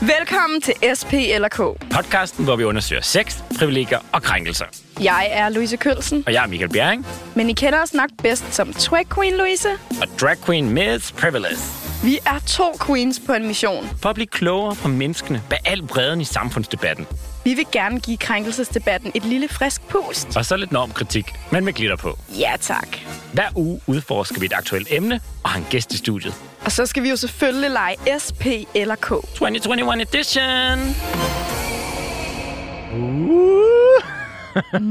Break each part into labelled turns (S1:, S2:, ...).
S1: Velkommen til SP eller K.
S2: Podcasten, hvor vi undersøger sex, privilegier og krænkelser.
S1: Jeg er Louise Kølsen,
S2: Og jeg er Michael Bjerring,
S1: men I kender os nok bedst som Twag Queen Louise.
S2: og drag queen Miss Privilege.
S1: Vi er to queens på en mission.
S2: For at blive klogere på menneskene bag al bredden i samfundsdebatten.
S1: Vi vil gerne give krænkelsesdebatten et lille frisk pust.
S2: Og så lidt normkritik, men med glitter på.
S1: Ja tak.
S2: Hver uge udforsker vi et aktuelt emne og har en gæst i studiet.
S1: Og så skal vi jo selvfølgelig lege SP eller K.
S2: 2021 edition!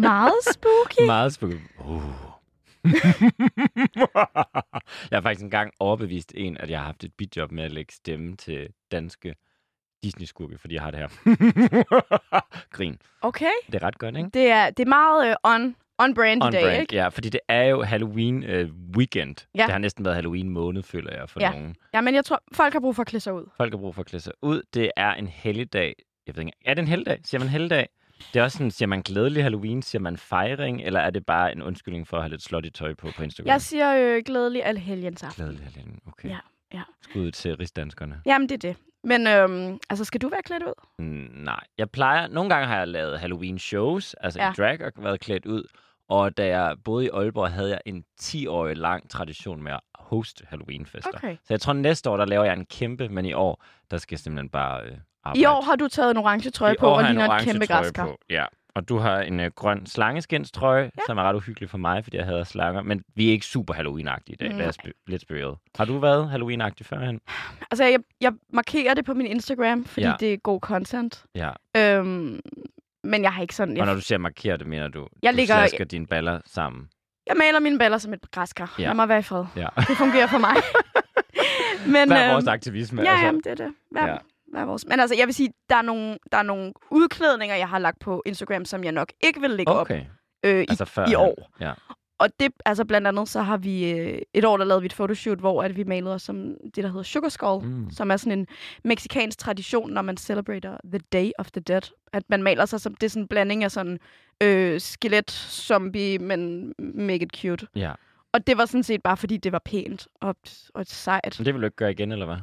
S1: Meget spooky.
S2: Meget spooky. Uh. jeg har faktisk engang overbevist en, at jeg har haft et bidjob med at lægge stemme til danske Disney-skurke, fordi jeg har det her. Grin.
S1: Okay.
S2: Det er ret godt, ikke?
S1: Det er, det er meget uh, on, on brand i
S2: On
S1: dag,
S2: brand,
S1: ikke?
S2: ja, fordi det er jo Halloween øh, weekend.
S1: Ja.
S2: Det har næsten været Halloween måned, føler jeg, for
S1: Ja.
S2: nogen.
S1: Ja, men jeg tror, folk har brug for at klæde sig ud.
S2: Folk har brug for at klæde sig ud. Det er en helligdag. Jeg ved ikke, er det en helligdag? Siger man helligdag? Det er også sådan, siger man glædelig Halloween? Siger man fejring? Eller er det bare en undskyldning for at have lidt slutty tøj på på Instagram?
S1: Jeg siger øh, glædelig alhelgens aften.
S2: Glædelig Halloween, okay.
S1: Ja, ja.
S2: Skud til rigsdanskerne.
S1: Jamen, det er det. Men øhm, altså, skal du være klædt ud?
S2: Mm, nej, jeg plejer... Nogle gange har jeg lavet Halloween-shows, altså
S1: Ja.
S2: i drag, og været klædt ud. Og da jeg boede i Aalborg, havde jeg en 10-årig lang tradition med at hoste Halloween-fester.
S1: Okay.
S2: Så jeg tror, næste år, der laver jeg en kæmpe, men i år, der skal jeg simpelthen bare øh, arbejde.
S1: I år har du taget en orange trøje
S2: I
S1: på og
S2: en
S1: ligner et
S2: orange
S1: kæmpe græskar.
S2: på. Ja, og du har en øh, grøn slangeskinstrøje, ja. som er ret uhyggelig for mig, fordi jeg hader slanger. Men vi er ikke super Halloween-agtige i dag. Lad os
S1: Nej.
S2: lidt spøget. Har du været Halloween-agtig førhen?
S1: Altså, jeg, jeg markerer det på min Instagram, fordi
S2: Ja.
S1: det er god content.
S2: Ja.
S1: Øhm, men jeg har ikke sådan...
S2: Og
S1: Jeg,
S2: når du siger markere det, mener du,
S1: Jeg
S2: du
S1: ligger-
S2: slasker dine baller sammen?
S1: jeg maler mine baller som et græskar.
S2: Ja.
S1: Lad mig være i fred.
S2: Ja.
S1: Det fungerer for mig. men,
S2: Hvad er
S1: øhm,
S2: vores aktivisme?
S1: Ja,
S2: altså,
S1: jamen, det er det. Hvad,
S2: Ja.
S1: Hvad er vores? Men altså, jeg vil sige, der er, nogle, der er nogle udklædninger, jeg har lagt på Instagram, som jeg nok ikke vil lægge
S2: okay.
S1: op øh, i,
S2: Altså før
S1: i år.
S2: Ja.
S1: Og det, altså blandt andet, så har vi øh, et år, der lavede vi et photoshoot, hvor at vi malede os som det, der hedder Sugar Skull,
S2: mm.
S1: som er sådan en meksikansk tradition, når man celebrater the Day of the Dead. At man maler sig som, det er sådan en blanding af sådan øh, skelet, zombie, men make it cute.
S2: ja.
S1: Og det var sådan set bare, fordi det var pænt og, og sejt.
S2: Men det vil du ikke gøre igen, eller hvad?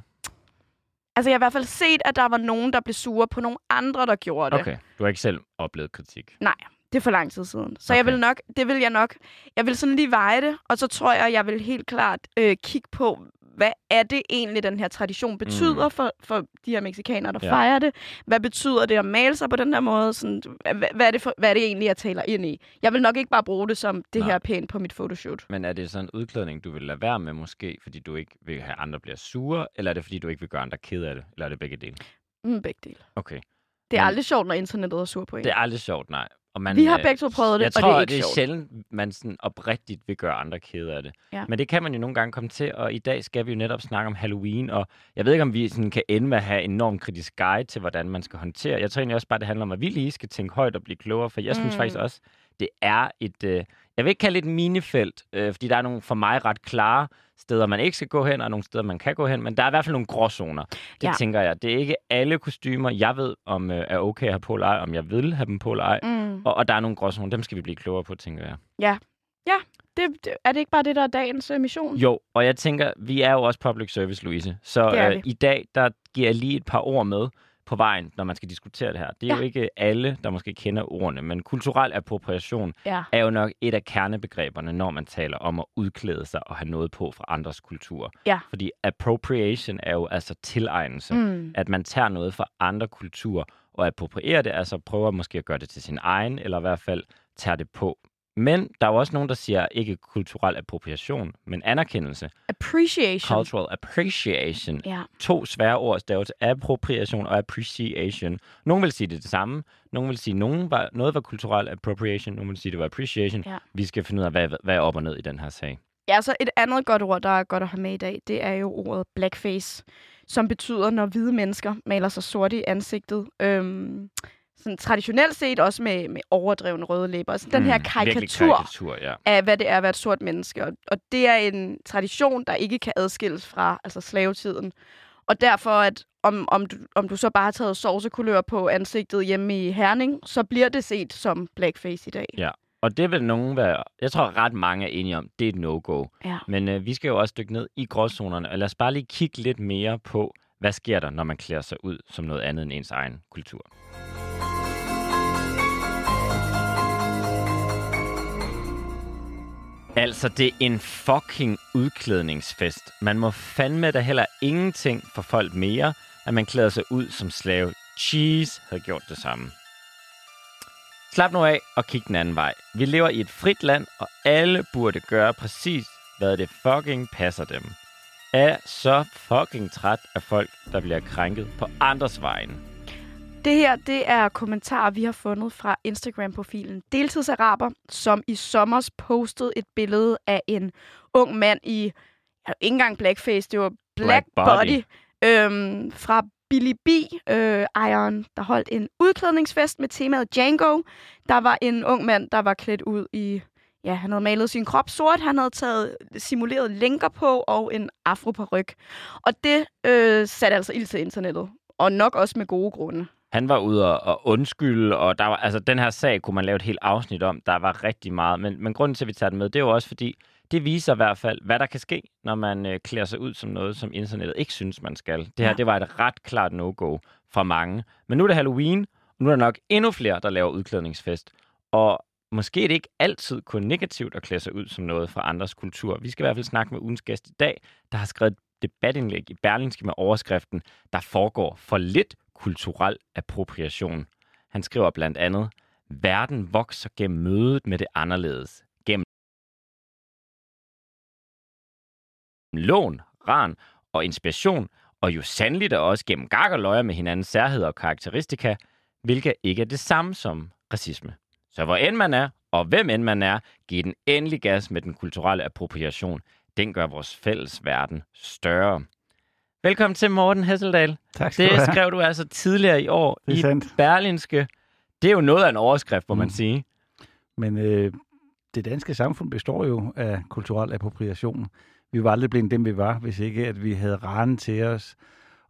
S1: Altså, jeg har i hvert fald set, at der var nogen, der blev sure på nogle andre, der gjorde det.
S2: Okay. Du har ikke selv oplevet kritik?
S1: Nej, det er for lang tid siden. Så
S2: Okay.
S1: jeg vil nok, det vil jeg nok, jeg vil sådan lige veje det, og så tror jeg, jeg vil helt klart øh, kigge på, hvad er det egentlig, den her tradition betyder mm. for, for de her mexikanere, der
S2: Ja.
S1: fejrer det? Hvad betyder det at male sig på den der måde? Sådan, hvad, hvad, er det for, hvad er det egentlig, jeg taler ind i? Jeg vil nok ikke bare bruge det som, det
S2: Nej.
S1: her er pænt på mit photoshoot.
S2: Men er det sådan en udklædning, du vil lade være med måske, fordi du ikke vil have andre bliver sure, eller er det fordi, du ikke vil gøre andre ked af det? Eller er det begge dele?
S1: Mm, begge dele.
S2: Okay.
S1: Det er
S2: Men-
S1: aldrig sjovt, når internettet er sur på en.
S2: Det er aldrig sjovt, nej. Og man,
S1: Vi har
S2: øh,
S1: begge to prøvet det,
S2: jeg
S1: og
S2: tror,
S1: det er ikke
S2: det er
S1: sjovt.
S2: sjældent, man sådan oprigtigt vil gøre andre kede af det.
S1: Ja.
S2: Men det kan man jo nogle gange komme til, og i dag skal vi jo netop snakke om Halloween, og jeg ved ikke, om vi sådan kan ende med at have en enormt kritisk guide til, hvordan man skal håndtere. Jeg tror egentlig også bare, det handler om, at vi lige skal tænke højt og blive klogere, for jeg synes
S1: Mm.
S2: faktisk også, det er et, øh, jeg vil ikke kalde det et minefelt, øh, fordi der er nogle for mig ret klare steder, man ikke skal gå hen, og nogle steder, man kan gå hen, men der er i hvert fald nogle gråzoner. Det
S1: Ja.
S2: tænker jeg. Det er ikke alle kostymer, jeg ved, om øh, er okay at have på eller ej, om jeg vil have dem på eller ej.
S1: Mm.
S2: Og, og der er nogle gråzoner, dem skal vi blive klogere på, tænker jeg.
S1: Det, det, er det ikke bare det, der er dagens øh, mission?
S2: Jo, og jeg tænker, vi er jo også public service, Louise. Så øh, i dag, der giver jeg lige et par ord med på vejen, når man skal diskutere det her. Det er
S1: Ja.
S2: jo ikke alle, der måske kender ordene, men kulturel appropriation
S1: Ja.
S2: er jo nok et af kernebegreberne, når man taler om at udklæde sig og have noget på fra andres kultur.
S1: Ja.
S2: Fordi appropriation er jo altså tilegnelse.
S1: Mm.
S2: At man tager noget fra andre kulturer og approprierer det, altså prøver måske at gøre det til sin egen, eller i hvert fald tager det på. Men der er jo også nogen, der siger ikke kulturel appropriation, men anerkendelse.
S1: Appreciation.
S2: Cultural appreciation.
S1: Ja.
S2: To svære ord stavet til appropriation og appreciation. Nogle vil sige det, det samme. Nogle vil sige, nogen var, noget var kulturel appropriation. Nogle vil sige, det var appreciation.
S1: Ja.
S2: Vi skal finde ud af, hvad, hvad er op og ned i den her sag.
S1: Ja, så et andet godt ord, der er godt at have med i dag, det er jo ordet blackface, som betyder, når hvide mennesker maler sig sorte i ansigtet. Øhm, sådan traditionelt set også med, med overdrevne røde læber. Så den her
S2: Mm,
S1: karikatur
S2: karikatur ja.
S1: af, hvad det er at være et sort menneske. Og, og det er en tradition, der ikke kan adskilles fra altså slavetiden. Og derfor, at om, om, du, om du så bare har taget sovsekulør på ansigtet hjemme i Herning, så bliver det set som blackface i dag.
S2: Ja. Og det vil nogen være... Jeg tror, ret mange er enige om, det er et no-go.
S1: Ja.
S2: Men øh, vi skal jo også dykke ned i gråzonerne, og lad os bare lige kigge lidt mere på, Hvad sker der, når man klæder sig ud som noget andet end ens egen kultur? Altså, det er en fucking udklædningsfest. Man må fandme da heller ingenting for folk mere, at man klæder sig ud som slave. Cheese havde gjort det samme. Slap nu af og kig den anden vej. Vi lever i et frit land, og alle burde gøre præcis, hvad det fucking passer dem. Er så fucking træt af folk, der bliver krænket på andres vegne.
S1: Det her, det er kommentarer, vi har fundet fra Instagram-profilen Deltidsaraber, som i sommer postede et billede af en ung mand i, ja, ikke engang blackface, det var black,
S2: Black
S1: body,
S2: body.
S1: øhm, fra Billy B, øh, ejeren, der holdt en udklædningsfest med temaet Django. Der var en ung mand, der var klædt ud i, ja, han havde malet sin krop sort, han havde taget simuleret lænker på og en afroparyk. Og det øh, satte altså ild til internettet, og nok også med gode grunde.
S2: Han var ude og, og undskylde, og der var, altså, den her sag kunne man lave et helt afsnit om. Der var rigtig meget, men, men grunden til, at vi tager den med, det er jo også fordi, det viser i hvert fald, hvad der kan ske, når man øh, klæder sig ud som noget, som internettet ikke synes, man skal. Det her,
S1: Ja.
S2: det var et ret klart no-go fra mange. Men nu er det Halloween, og nu er der nok endnu flere, der laver udklædningsfest. Og måske er det ikke altid kun negativt at klæde sig ud som noget fra andres kultur. Vi skal i hvert fald snakke med ugens gæst i dag, der har skrevet et debatindlæg i Berlingske med overskriften, der foregår for lidt kulturel appropriation. Han skriver blandt andet, verden vokser gennem mødet med det anderledes. Gennem lån, ran og inspiration, og jo sandeligt også gennem gak og løjer med hinandens særheder og karakteristika, hvilket ikke er det samme som racisme. Så hvor end man er, og hvem end man er, giv den endelig gas med den kulturelle appropriation. Den gør vores fælles verden større. Velkommen til Morten Hesseldal.
S3: Tak skal du
S2: Det
S3: have.
S2: skrev du altså tidligere i år
S3: Det er
S2: i
S3: sandt.
S2: Berlinske. Det er jo noget af en overskrift, må
S3: Mm.
S2: man sige.
S3: Men øh, det danske samfund består jo af kulturel appropriation. Vi var aldrig blevet dem, vi var, hvis ikke at vi havde raren til os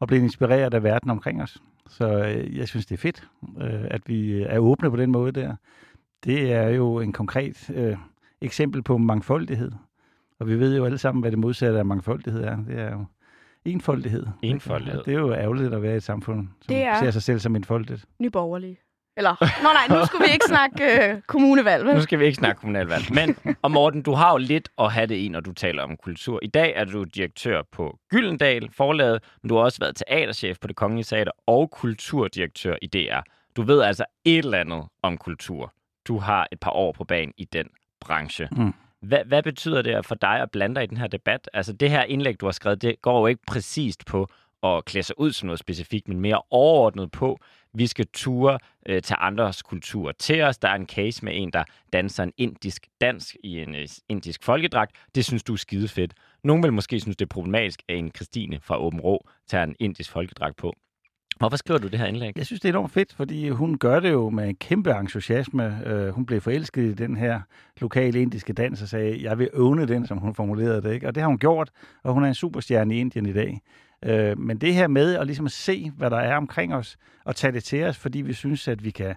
S3: og blev inspireret af verden omkring os. Så øh, jeg synes, det er fedt, øh, at vi er åbne på den måde der. Det er jo en konkret øh, eksempel på mangfoldighed. Og vi ved jo alle sammen, hvad det modsatte af mangfoldighed er. Det er jo enfoldighed.
S2: Enfoldighed.
S3: Og Det er jo ærgerligt at være i et samfund, som
S1: Det er-
S3: ser sig selv som enfoldigt.
S1: Nyborgerlige. Eller, nå nej, nu skulle vi ikke snakke øh, kommunevalg, vel?
S2: Nu skal vi ikke snakke kommunalvalg. Men, og Morten, du har jo lidt at have det i, når du taler om kultur. I dag er du direktør på Gyldendal forlaget, men du har også været teaterchef på det Kongelige Teater og kulturdirektør i DR. Du ved altså et eller andet om kultur. Du har et par år på banen i den branche.
S3: Mm.
S2: Hvad, hvad betyder det for dig at blande dig i den her debat? Altså det her indlæg, du har skrevet, det går jo ikke præcist på at klæde sig ud som noget specifikt, men mere overordnet på, vi skal ture øh, tage andres kultur til os. Der er en case med en, der danser en indisk dans i en øh, indisk folkedragt. Det synes du er skide fedt. Nogle vil måske synes, det er problematisk, at en Christine fra Åben Rå tager en indisk folkedragt på. Hvorfor skriver du det her indlæg?
S3: Jeg synes, det er enormt fedt, fordi hun gør det jo med en kæmpe entusiasme. Uh, hun blev forelsket i den her lokale indiske dans og sagde, jeg vil øvne den, som hun formulerede det. Ikke? Og det har hun gjort, og hun er en superstjerne i Indien i dag. Uh, men det her med at ligesom se, hvad der er omkring os, og tage det til os, fordi vi synes, at vi kan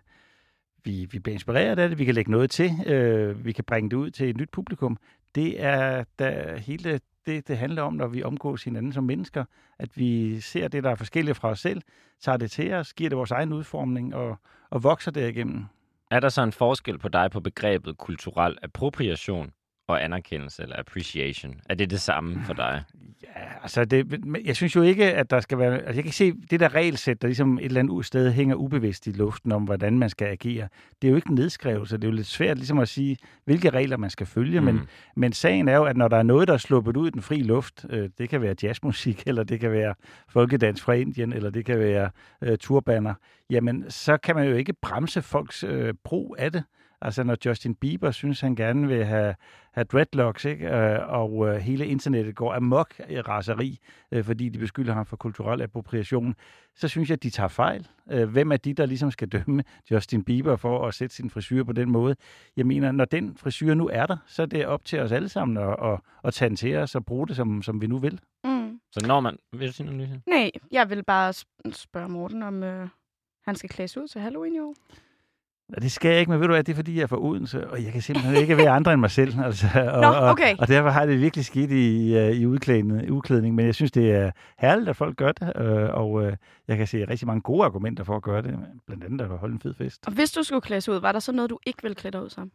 S3: vi, vi bliver inspireret af det, vi kan lægge noget til, øh, vi kan bringe det ud til et nyt publikum. Det er da hele det, det handler om, når vi omgås hinanden som mennesker, at vi ser det, der er forskelligt fra os selv, tager det til os, giver det vores egen udformning og, og vokser derigennem.
S2: Er der så en forskel på dig på begrebet kulturel appropriation og anerkendelse eller appreciation? Er det det samme for dig?
S3: Ja, altså det, jeg synes jo ikke, at der skal være... Altså jeg kan ikke se det der regelsæt, der ligesom et eller andet sted hænger ubevidst i luften om, hvordan man skal agere. Det er jo ikke en nedskrivelse. Det er jo lidt svært ligesom at sige, hvilke regler man skal følge. Mm. Men, men sagen er jo, at når der er noget, der er sluppet ud i den frie luft, øh, det kan være jazzmusik, eller det kan være folkedans fra Indien, eller det kan være øh, turbaner, jamen så kan man jo ikke bremse folks øh, brug af det. Altså når Justin Bieber synes, han gerne vil have, have dreadlocks, ikke? Øh, og øh, hele internettet går amok i raseri, øh, fordi de beskylder ham for kulturel appropriation, så synes jeg, at de tager fejl. Hvem er de, der ligesom skal dømme Justin Bieber for at sætte sin frisyr på den måde? Jeg mener, når den frisyr nu er der, så er det op til os alle sammen at, at, at tage den til os og bruge det, som, som vi nu vil.
S1: Mm.
S2: Så når man... Vil du sige noget, Lise?
S1: Nej, jeg vil bare sp- spørge Morten, om øh, han skal klædes ud til Halloween i år.
S3: Og det skal jeg ikke, men ved du hvad, det er fordi, jeg er fra Odense, og jeg kan simpelthen ikke være andre end mig selv. Altså, og,
S1: Nå, okay.
S3: og, og derfor har det virkelig skidt i, uh, i udklædning, udklædning, men jeg synes, det er herligt, at folk gør det, uh, og uh, jeg kan se rigtig mange gode argumenter for at gøre det, blandt andet at holde en fed fest.
S1: Og hvis du skulle klæde sig ud, var der så noget, du ikke ville klæde dig ud som?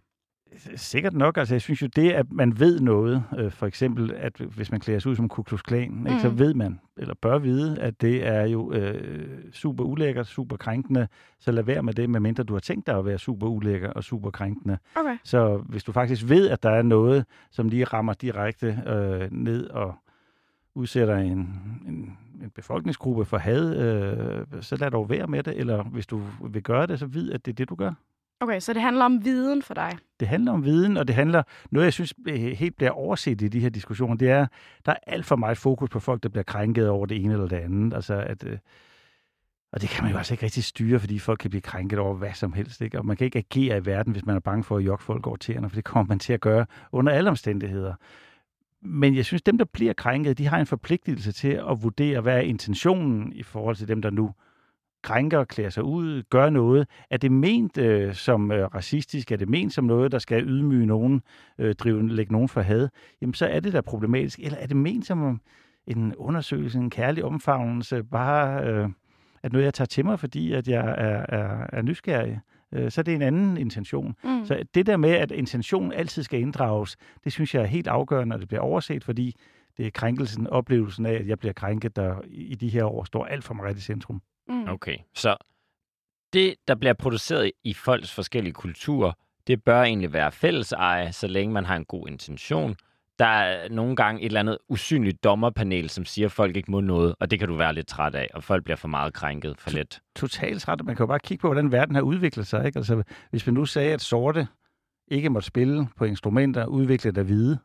S3: Sikkert nok. Altså, jeg synes jo, det, at man ved noget, øh, for eksempel, at hvis man klæder sig ud som Ku Klux Klan, mm. ikke, så ved man, eller bør vide, at det er jo øh, super ulækkert, super krænkende, så lad være med det, medmindre du har tænkt dig at være super ulækker og super krænkende.
S1: Okay.
S3: Så hvis du faktisk ved, at der er noget, som lige rammer direkte øh, ned og udsætter en, en, en befolkningsgruppe for had, øh, så lad dog være med det, eller hvis du vil gøre det, så vid, at det er det, du gør.
S1: Okay, så det handler om viden for dig?
S3: Det handler om viden, og det handler, noget jeg synes øh, helt bliver overset i de her diskussioner, det er, der er alt for meget fokus på folk, der bliver krænket over det ene eller det andet. Altså at, øh, og det kan man jo altså ikke rigtig styre, fordi folk kan blive krænket over hvad som helst. Ikke? Og man kan ikke agere i verden, hvis man er bange for at jokke folk over tæerne, for det kommer man til at gøre under alle omstændigheder. Men jeg synes, dem, der bliver krænket, de har en forpligtelse til at vurdere, hvad er intentionen i forhold til dem, der nu krænker, klæder sig ud, gør noget. Er det ment øh, som øh, racistisk? Er det ment som noget, der skal ydmyge nogen, øh, drive, lægge nogen for had? Jamen, så er det da problematisk. Eller er det ment som en undersøgelse, en kærlig omfavnelse, bare øh, at noget, jeg tager til mig, fordi at jeg er, er, er nysgerrig? Øh, så er det en anden intention. Mm. Så det der med, at intentionen altid skal inddrages, det synes jeg er helt afgørende, når det bliver overset, fordi det er krænkelsen, oplevelsen af, at jeg bliver krænket, der i de her år står alt for meget i centrum.
S2: Mm. Okay, så det, der bliver produceret i folks forskellige kulturer, det bør egentlig være fælleseje, så længe man har en god intention. Der er nogle gange et eller andet usynligt dommerpanel, som siger, at folk ikke må noget, og det kan du være lidt træt af, og folk bliver for meget krænket for let.
S3: Totalt træt. Man kan jo bare kigge på, hvordan verden har udviklet sig. Ikke? Altså, hvis vi nu sagde, at sorte ikke måtte spille på instrumenter udviklet af hvide,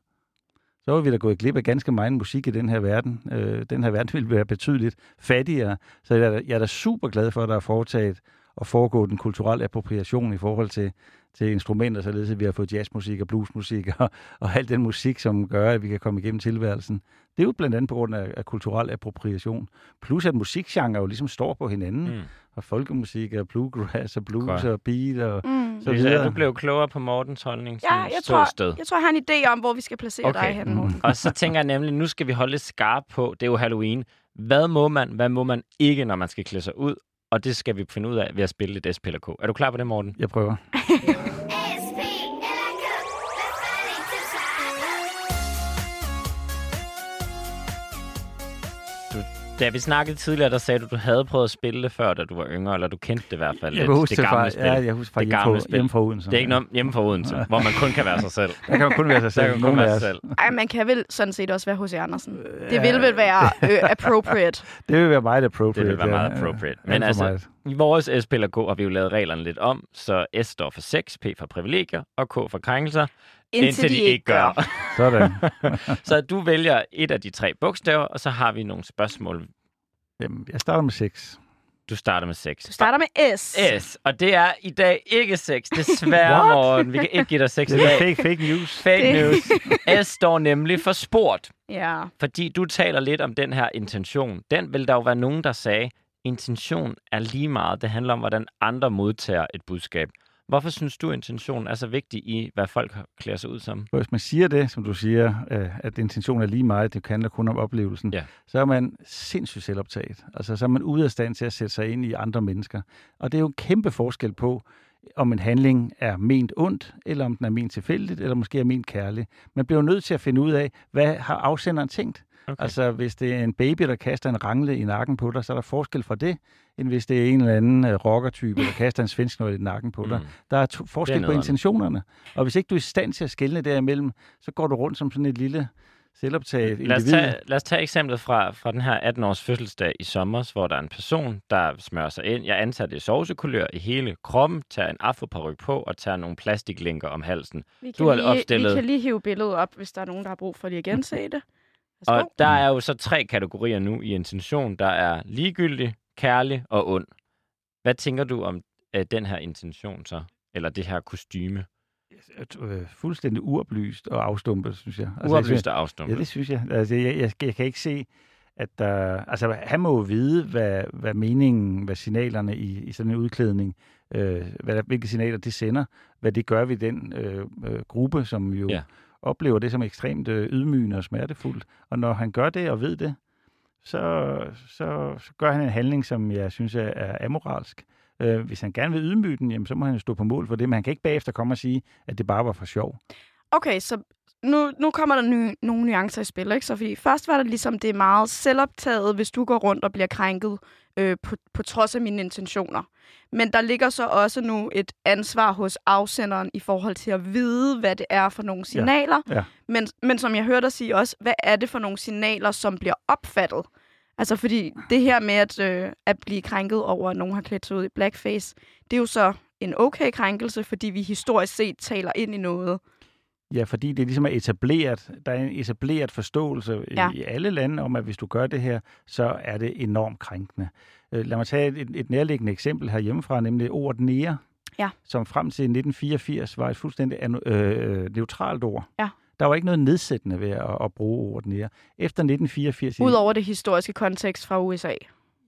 S3: så var vi da gået glip af ganske meget musik i den her verden. Øh, den her verden ville være betydeligt fattigere. Så jeg er, jeg er da super glad for, at der er foretaget og foregå den kulturelle appropriation i forhold til, til instrumenter, således at vi har fået jazzmusik og bluesmusik og, og al den musik, som gør, at vi kan komme igennem tilværelsen. Det er jo blandt andet på grund af, af kulturel appropriation. Plus at musikgenre jo ligesom står på hinanden. Mm. Og folkemusik og bluegrass og blues Godt. og beat og mm. så videre.
S2: Du blev klogere på Mortens holdning.
S1: Ja, jeg tror, sted. jeg tror, jeg har en idé om, hvor vi skal placere okay. dig hen, Morten. Mm.
S2: og så tænker jeg nemlig, nu skal vi holde lidt skarp på, det er jo Halloween. Hvad må man, hvad må man ikke, når man skal klæde sig ud? Og det skal vi finde ud af ved at spille lidt SPLK. Er du klar på det, Morten?
S3: Jeg prøver.
S2: Da vi snakkede tidligere, der sagde du, at du havde prøvet at spille det før, da du var yngre, eller du kendte det i hvert fald.
S3: Jeg
S2: kan
S3: huske det, det gamle fra, spil. Ja, jeg husker fra det hjemme, fra, hjemme fra Odense.
S2: Det er ikke noget hjemme fra Odense, hvor man kun kan være sig selv.
S3: Der kan man kun være sig selv.
S2: Der kan man kun være sig selv.
S1: Ej, man kan vel sådan set også være H.C. Andersen. Det vil vel være øh, appropriate.
S3: det vil være meget appropriate.
S2: Det vil være meget appropriate. Men altså, i vores SPLK har vi jo lavet reglerne lidt om, så S står for sex, P for privilegier og K for krænkelser.
S1: Indtil, indtil de, de ikke gør.
S3: Sådan.
S2: så du vælger et af de tre bogstaver, og så har vi nogle spørgsmål,
S3: Jamen, jeg starter med 6.
S2: Du starter med 6.
S1: Du starter med S.
S2: S. Og det er i dag ikke 6. Desværre, Morten. Vi kan ikke give dig 6 i dag.
S3: Fake, fake news.
S2: Fake news. S står nemlig for sport.
S1: Ja.
S2: Fordi du taler lidt om den her intention. Den vil der jo være nogen, der sagde, intention er lige meget. Det handler om, hvordan andre modtager et budskab. Hvorfor synes du, intentionen er så vigtig i, hvad folk klæder sig ud som?
S3: Hvis man siger det, som du siger, øh, at intentionen er lige meget, det handler kun om oplevelsen, ja. så er man sindssygt selvoptaget. Altså, så er man ude af stand til at sætte sig ind i andre mennesker. Og det er jo en kæmpe forskel på, om en handling er ment ondt, eller om den er ment tilfældigt, eller måske er ment kærlig. Man bliver jo nødt til at finde ud af, hvad har afsenderen tænkt? Okay. Altså, hvis det er en baby, der kaster en rangle i nakken på dig, så er der forskel fra det, end hvis det er en eller anden uh, rockertype, der kaster en svensk i nakken på dig. Mm. Der er to- forskel er på intentionerne. Og hvis ikke du er i stand til at skille derimellem, så går du rundt som sådan et lille selvoptaget
S2: lad os tage, lad os tage eksemplet fra, fra den her 18-års fødselsdag i sommer, hvor der er en person, der smører sig ind. Jeg antager det sovsekulør i hele kroppen, tager en afroparyk på og tager nogle plastiklinker om halsen.
S1: Vi kan, du har lige, opstillet... vi kan lige hive billedet op, hvis der er nogen, der har brug for lige at gense det.
S2: Og der er jo så tre kategorier nu i intention. Der er ligegyldig, kærlig og ond. Hvad tænker du om uh, den her intention så? Eller det her kostyme?
S3: Øh, fuldstændig uoplyst og afstumpet, synes jeg.
S2: Altså, uoplyst jeg synes, og afstumpet?
S3: Ja, det synes jeg. Altså, jeg, jeg, jeg kan ikke se, at der... Altså, han må jo vide, hvad, hvad meningen, hvad signalerne i, i sådan en udklædning øh, hvad, hvilke signaler det sender, hvad det gør ved den øh, øh, gruppe, som jo
S2: Ja
S3: oplever det som ekstremt øh, ydmygende og smertefuldt. Og når han gør det og ved det, så, så, så gør han en handling, som jeg synes er, er amoralsk. Øh, hvis han gerne vil ydmyge den, jamen, så må han stå på mål for det, men han kan ikke bagefter komme og sige, at det bare var for sjov.
S1: Okay, så nu, nu kommer der ny, nogle nuancer i spil, ikke? Så fordi først var det ligesom, det er meget selvoptaget, hvis du går rundt og bliver krænket øh, på, på trods af mine intentioner. Men der ligger så også nu et ansvar hos afsenderen i forhold til at vide, hvad det er for nogle signaler.
S3: ja.
S1: Men, men som jeg hørte dig sige også, hvad er det for nogle signaler, som bliver opfattet? Altså fordi det her med at, øh, at blive krænket over, at nogen har klædt sig ud i blackface, det er jo så en okay krænkelse, fordi vi historisk set taler ind i noget.
S3: Ja, fordi det ligesom er etableret, der er en etableret forståelse
S1: Ja.
S3: ja. i alle lande om, at hvis du gør det her, så er det enormt krænkende. Øh, Lad mig tage et, et nærliggende eksempel herhjemmefra, nemlig ordet nære,
S1: Ja.
S3: som frem til 1984 var et fuldstændig anu- øh, neutralt ord.
S1: Ja.
S3: Der var ikke noget nedsættende ved at, at bruge ordet nære. Efter 1984... i-
S1: Udover det historiske kontekst fra USA.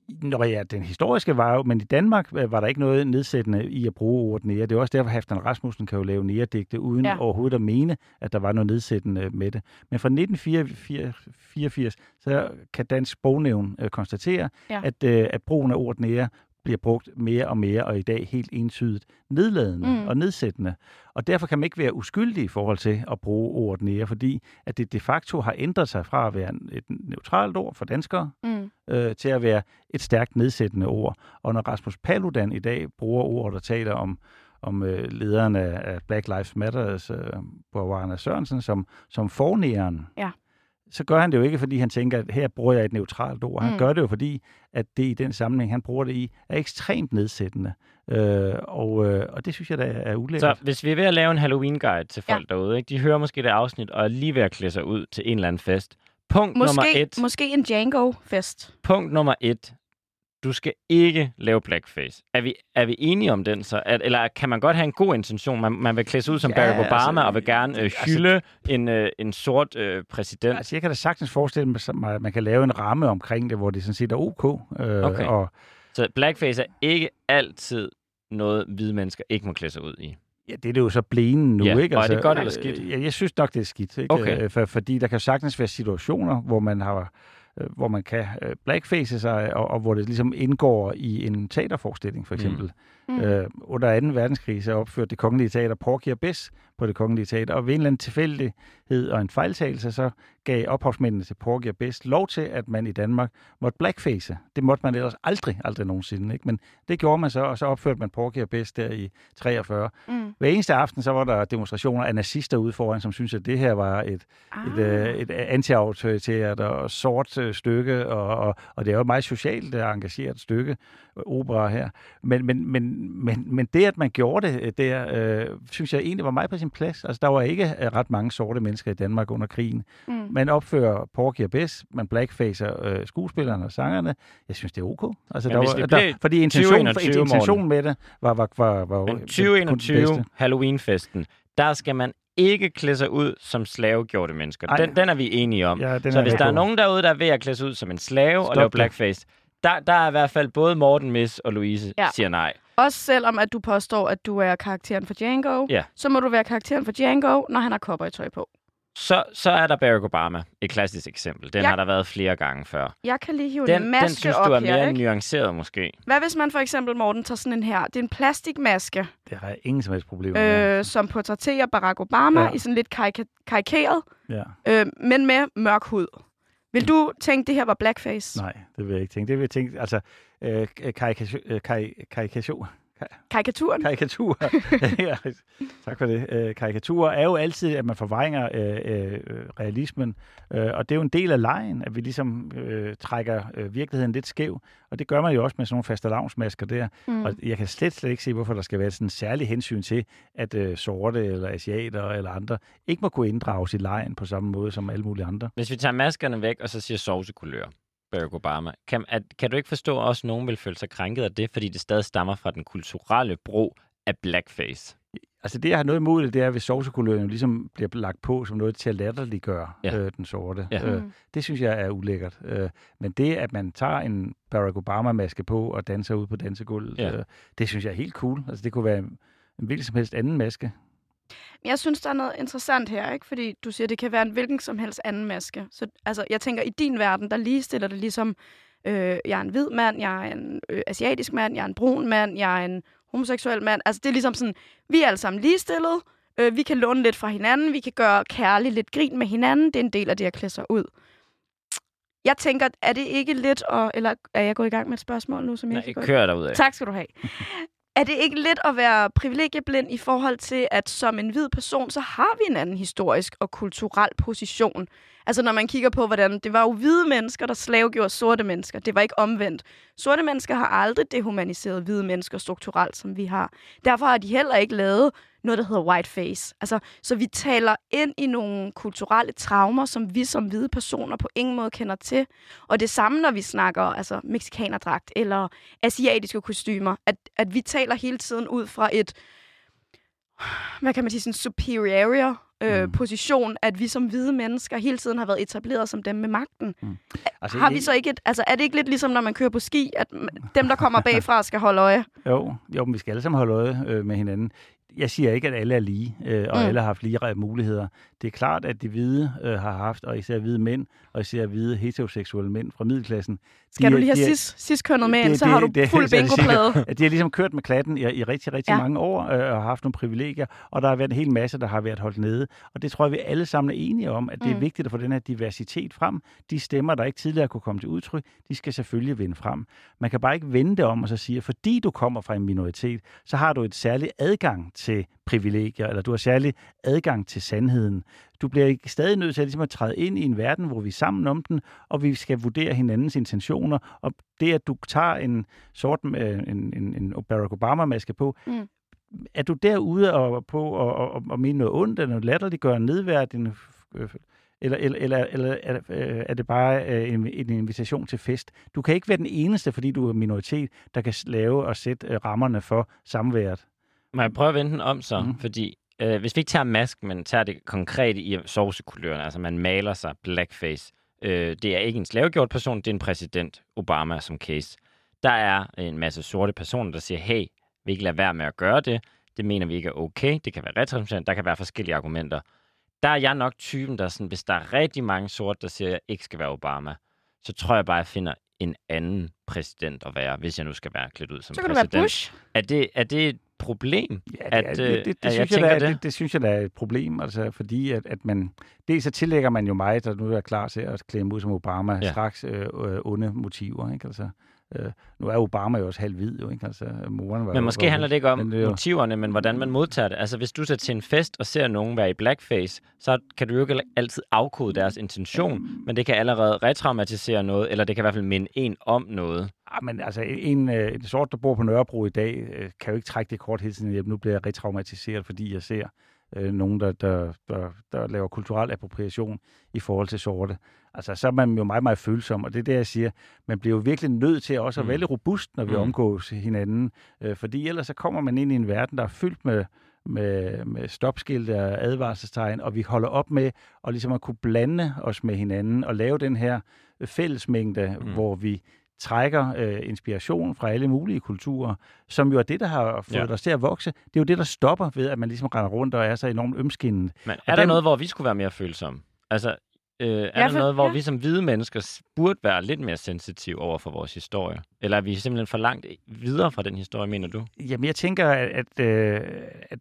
S3: Nå ja, den historiske var jo, men i Danmark øh, var der ikke noget nedsættende i at bruge ordet nære. Det er også derfor, Halfdan Rasmussen kan jo lave næredigte, uden
S1: Ja.
S3: overhovedet at mene, at der var noget nedsættende med det. Men fra 1984, så kan Dansk Sprognævn øh, konstatere,
S1: ja.
S3: at, øh, at brugen af ordet nære bliver brugt mere og mere, og i dag helt entydigt nedladende
S1: Mm.
S3: og nedsættende. Og derfor kan man ikke være uskyldig i forhold til at bruge ordet nære, fordi at det de facto har ændret sig fra at være et neutralt ord for danskere,
S1: Mm.
S3: øh, til at være et stærkt nedsættende ord. Og når Rasmus Paludan i dag bruger ord, der taler om, om øh, lederen af, af Black Lives Matter, øh, Borgerne Sørensen, som, som fornæren,
S1: Ja.
S3: Så gør han det jo ikke, fordi han tænker, at her bruger jeg et neutralt ord. Han
S1: Mm.
S3: gør det jo, fordi at det i den sammenhæng, han bruger det i, er ekstremt nedsættende. Øh, og, øh, og det synes jeg, der er ulækkert.
S2: Så hvis vi er ved at lave en Halloween-guide til folk ja. derude, ikke? de hører måske det afsnit og er lige ved at klæde sig ud til en eller anden fest. Punkt nummer
S1: Måske,
S2: et.
S1: måske en Django-fest.
S2: Punkt nummer et. Du skal ikke lave blackface. Er vi, er vi enige om den så? At, eller kan man godt have en god intention? Man, man vil klæde sig ud som
S3: Ja,
S2: Barack Obama
S3: altså,
S2: og vil gerne øh,
S3: altså-
S2: hylde en, øh, en sort øh, præsident.
S3: Altså, jeg kan da sagtens forestille mig, at man kan lave en ramme omkring det, hvor det sådan set er ok. Øh,
S2: Okay.
S3: Og,
S2: Så blackface er ikke altid noget, hvide mennesker ikke må klæde sig ud i.
S3: Ja, det er det jo så blænen nu,
S2: Ja,
S3: ikke?
S2: og er det godt eller skidt?
S3: øh, Ja, jeg synes nok, det er skidt. Ikke?
S2: Okay.
S3: Øh, For, fordi der kan sagtens være situationer, hvor man har øh, hvor man kan øh, blackface sig, og, og hvor det ligesom indgår i en teaterforestilling, for eksempel.
S1: Mm.
S3: Mm. Øh, under 2. verdenskrig så opførte det kongelige teater Porky og Bess på det kongelige teater, og ved en eller anden tilfældighed og en fejltagelse, så gav ophavsmændene til Porky og Bess lov til, at man i Danmark måtte blackface. Det måtte man ellers aldrig, aldrig nogensinde. Ikke? Men det gjorde man så, og så opførte man Porky og Bess der i 43.
S1: Mm.
S3: Hver eneste aften, så var der demonstrationer af nazister ude foran, som synes at det her var et,
S1: Ah.
S3: et, øh, et anti-autoritært og sort øh, stykke, og, og, og det er jo et meget socialt øh, engageret stykke, opera her. Men, men, men, men, men det, at man gjorde det der, øh, synes jeg egentlig var meget sin plads. Altså, der var ikke øh, ret mange sorte mennesker i Danmark under krigen.
S1: Mm.
S3: Man opfører Porky og Bess, man blackfacer øh, skuespillerne og sangerne. Jeg synes, det er ok. Altså,
S2: Men
S3: der var,
S2: det
S3: der, fordi intentionen,
S2: 2021,
S3: intentionen med det var, var, var, var
S2: Men
S3: kun det
S2: 2021
S3: bedste.
S2: Halloween-festen, der skal man ikke klæde sig ud som slavegjorte mennesker.
S3: Ej.
S2: Den, den er vi enige om.
S3: Ja,
S2: så hvis der er nogen derude, der er ved at klæde sig ud som en slave
S3: Stop
S2: og lave
S3: det.
S2: blackface, der, der er i hvert fald både Morten, Miss og Louise
S1: Ja.
S2: siger nej.
S1: Også selvom, at du påstår, at du er karakteren for Django,
S2: Ja.
S1: så må du være karakteren for Django, når han har cowboytøj på.
S2: Så, så er der Barack Obama, et klassisk eksempel. Den
S1: Ja.
S2: har der været flere gange før.
S1: Jeg kan lige hive
S2: Den,
S1: en maske
S2: den synes
S1: op
S2: du er
S1: her,
S2: mere
S1: ikke?
S2: nuanceret måske.
S1: Hvad hvis man for eksempel, Morten, tager sådan en her? Det er en plastikmaske,
S3: Det har jeg ingen som helst problemer med.
S1: øh, som portrætterer Barack Obama
S3: Ja.
S1: i sådan lidt karika- karikeret,
S3: Ja.
S1: øh, men med mørk hud. Vil du tænke, det her var blackface?
S3: Nej, det vil jeg ikke tænke. Det vil jeg tænke, altså, øh, karikation, øh, karikation,
S1: Karikaturen?
S3: karikatur, ja, tak for det. Øh, karikaturer er jo altid, at man forvrænger øh, øh, realismen, øh, og det er jo en del af lejen, at vi ligesom øh, trækker øh, virkeligheden lidt skæv, og det gør man jo også med sådan nogle fastelavnsmasker der,
S1: Mm.
S3: og jeg kan slet, slet ikke se, hvorfor der skal være sådan en særlig hensyn til, at øh, sorte eller asiater eller andre ikke må kunne inddrages i lejen på samme måde som alle mulige andre.
S2: Hvis vi tager maskerne væk, og så siger sovsekulør, Barack Obama, kan, at, kan du ikke forstå, at også nogen vil føle sig krænket af det, fordi det stadig stammer fra den kulturelle brug af blackface?
S3: Altså det, jeg har noget imod, det er, hvis sovsekuløren jo ligesom bliver lagt på som noget til at latterliggøre
S2: Ja.
S3: øh, den sorte.
S2: Ja.
S3: Øh,
S1: Mm.
S3: det synes jeg er ulækkert. Øh, men det, at man tager en Barack Obama-maske på og danser ud på dansegulvet,
S2: Ja.
S3: øh, det synes jeg er helt cool. Altså det kunne være en, en hvilken som helst anden maske.
S1: Jeg synes, der er noget interessant her, ikke? Fordi du siger, det kan være en hvilken som helst anden maske. Så altså, jeg tænker, i din verden, der ligestiller det ligesom, øh, jeg er en hvid mand, jeg er en øh, asiatisk mand, jeg er en brun mand, jeg er en homoseksuel mand. Altså, det er ligesom sådan, vi er alle sammen ligestillet, øh, vi kan låne lidt fra hinanden, vi kan gøre kærligt lidt grin med hinanden, det er en del af det at klæde sig ud. Jeg tænker, er det ikke lidt, at, eller er jeg gået i gang med et spørgsmål nu, som jeg
S2: Nej,
S1: kan gå i
S2: kør derud af.
S1: Tak skal du have. Er det ikke lidt at være privilegieblind i forhold til, at som en hvid person, så har vi en anden historisk og kulturel position? Altså når man kigger på, hvordan det var jo hvide mennesker, der slavegjorde sorte mennesker. Det var ikke omvendt. Sorte mennesker har aldrig dehumaniseret hvide mennesker strukturelt, som vi har. Derfor har de heller ikke lavet noget, der hedder whiteface. Altså, så vi taler ind i nogle kulturelle traumer, som vi som hvide personer på ingen måde kender til. Og det samme, når vi snakker altså, meksikanerdragt eller asiatiske kostymer, at, at vi taler hele tiden ud fra et, hvad kan man sige, sådan superior øh,
S3: Mm.
S1: position, at vi som hvide mennesker hele tiden har været etableret som dem med magten.
S3: Altså,
S1: Har vi så ikke et, altså er det ikke lidt ligesom, når man kører på ski, at dem, der kommer bagfra, skal holde øje?
S3: Jo, jo, men vi skal alle sammen holde øje øh, med hinanden. Jeg siger ikke, at alle er lige, øh, og
S1: Mm.
S3: alle har haft lige muligheder. Det er klart, at de hvide øh, har haft, og især hvide mænd, og især hvide heteroseksuelle mænd fra middelklassen.
S1: Skal
S3: de,
S1: du lige have cis, cis-kønnet med
S3: det-
S1: så
S3: det-
S1: har du
S3: det
S1: fuld bingoplade.
S3: de har ligesom kørt med klatten i, i rigtig, rigtig
S1: ja.
S3: mange år, øh, og har haft nogle privilegier, og der har været en hel masse, der har været holdt nede. Og det tror jeg, vi alle sammen er enige om, at det er
S1: Mm.
S3: vigtigt at få den her diversitet frem. De stemmer, der ikke tidligere kunne komme til udtryk, de skal selvfølgelig vinde frem. Man kan bare ikke vende det om og så sige, at fordi du kommer fra en minoritet, så har du et særligt adgang til privilegier, eller du har særlig adgang til sandheden. Du bliver ikke stadig nødt til at, ligesom at træde ind i en verden, hvor vi er sammen om den, og vi skal vurdere hinandens intentioner. Og det, at du tager en sort, øh, en, en, en Barack Obama-maske på,
S1: Mm.
S3: er du derude og, på og, og, og mene noget ondt, eller noget latterligt, gøre nedværdigende, øh, eller, eller, eller, eller er, øh, er det bare øh, en, en invitation til fest? Du kan ikke være den eneste, fordi du er minoritet, der kan lave og sætte øh, rammerne for samværet.
S2: Må jeg prøve at vende den om så? Mm. Fordi øh, hvis vi ikke tager mask, men tager det konkrete i sovsekuløren, altså man maler sig blackface, øh, det er ikke en slavegjort person, det er en præsident, Obama som case. Der er en masse sorte personer, der siger, hey, vi ikke lade være med at gøre det. Det mener vi ikke er okay. Det kan være repræsentant. Der kan være forskellige argumenter. Der er jeg nok typen, der sådan, hvis der er rigtig mange sorte, der siger, at jeg ikke skal være Obama, så tror jeg bare, at jeg finder en anden præsident at være, hvis jeg nu skal være klædt ud som
S1: Så kan det være
S2: præsident.
S1: Bush.
S2: Er det, er det et problem?
S3: Ja, det,
S2: At,
S3: er,
S2: øh,
S3: det, det, det,
S2: at jeg
S3: synes jeg, der, er-
S2: det?
S3: det, det synes jeg, der er et problem, altså, fordi at, at man, dels så tillægger man jo mig, der nu er klar til at klæde mig ud som Obama,
S2: Ja.
S3: ja. straks øh, øh, onde motiver, ikke? Altså, øh, nu er Obama jo også halv hvid, jo, ikke? Altså, moren var
S2: Men måske
S3: var-
S2: handler det ikke om
S3: men det jo-
S2: motiverne, men hvordan man modtager det. Altså, hvis du tager til en fest og ser nogen være i blackface, så kan du jo ikke altid afkode deres intention, men det kan allerede retraumatisere noget, eller det kan i hvert fald minde en om noget.
S3: Ah, men altså, en, øh, en sort, der bor på Nørrebro i dag, øh, kan jo ikke trække det kort hele tiden. hjem. Nu bliver jeg retraumatiseret, fordi jeg ser øh, nogen, der, der, der, der laver kulturel appropriation i forhold til sorte. Altså, så er man jo meget, meget følsom, og det er det, jeg siger. Man bliver jo virkelig nødt til også at
S2: Mm.
S3: være lidt robust, når vi
S2: Mm.
S3: omgås hinanden, øh, fordi ellers så kommer man ind i en verden, der er fyldt med, med, med stopskilte og advarselstegn, og vi holder op med at, ligesom at kunne blande os med hinanden og lave den her fællesmængde,
S2: Mm.
S3: hvor vi trækker øh, inspiration fra alle mulige kulturer, som jo er det, der har fået
S2: ja.
S3: os til at vokse. Det er jo det, der stopper ved, at man ligesom render rundt og er så enormt ømskinnet.
S2: Men er
S3: Og
S2: der
S3: dem-
S2: noget, hvor vi skulle være mere følsomme? Altså, øh, er
S1: Ja,
S2: der
S1: for-
S2: noget, hvor
S1: ja.
S2: vi som hvide mennesker burde være lidt mere sensitive over for vores historie? Eller er vi simpelthen for langt videre fra den historie, mener du?
S3: Jamen, jeg tænker, at, at, øh, at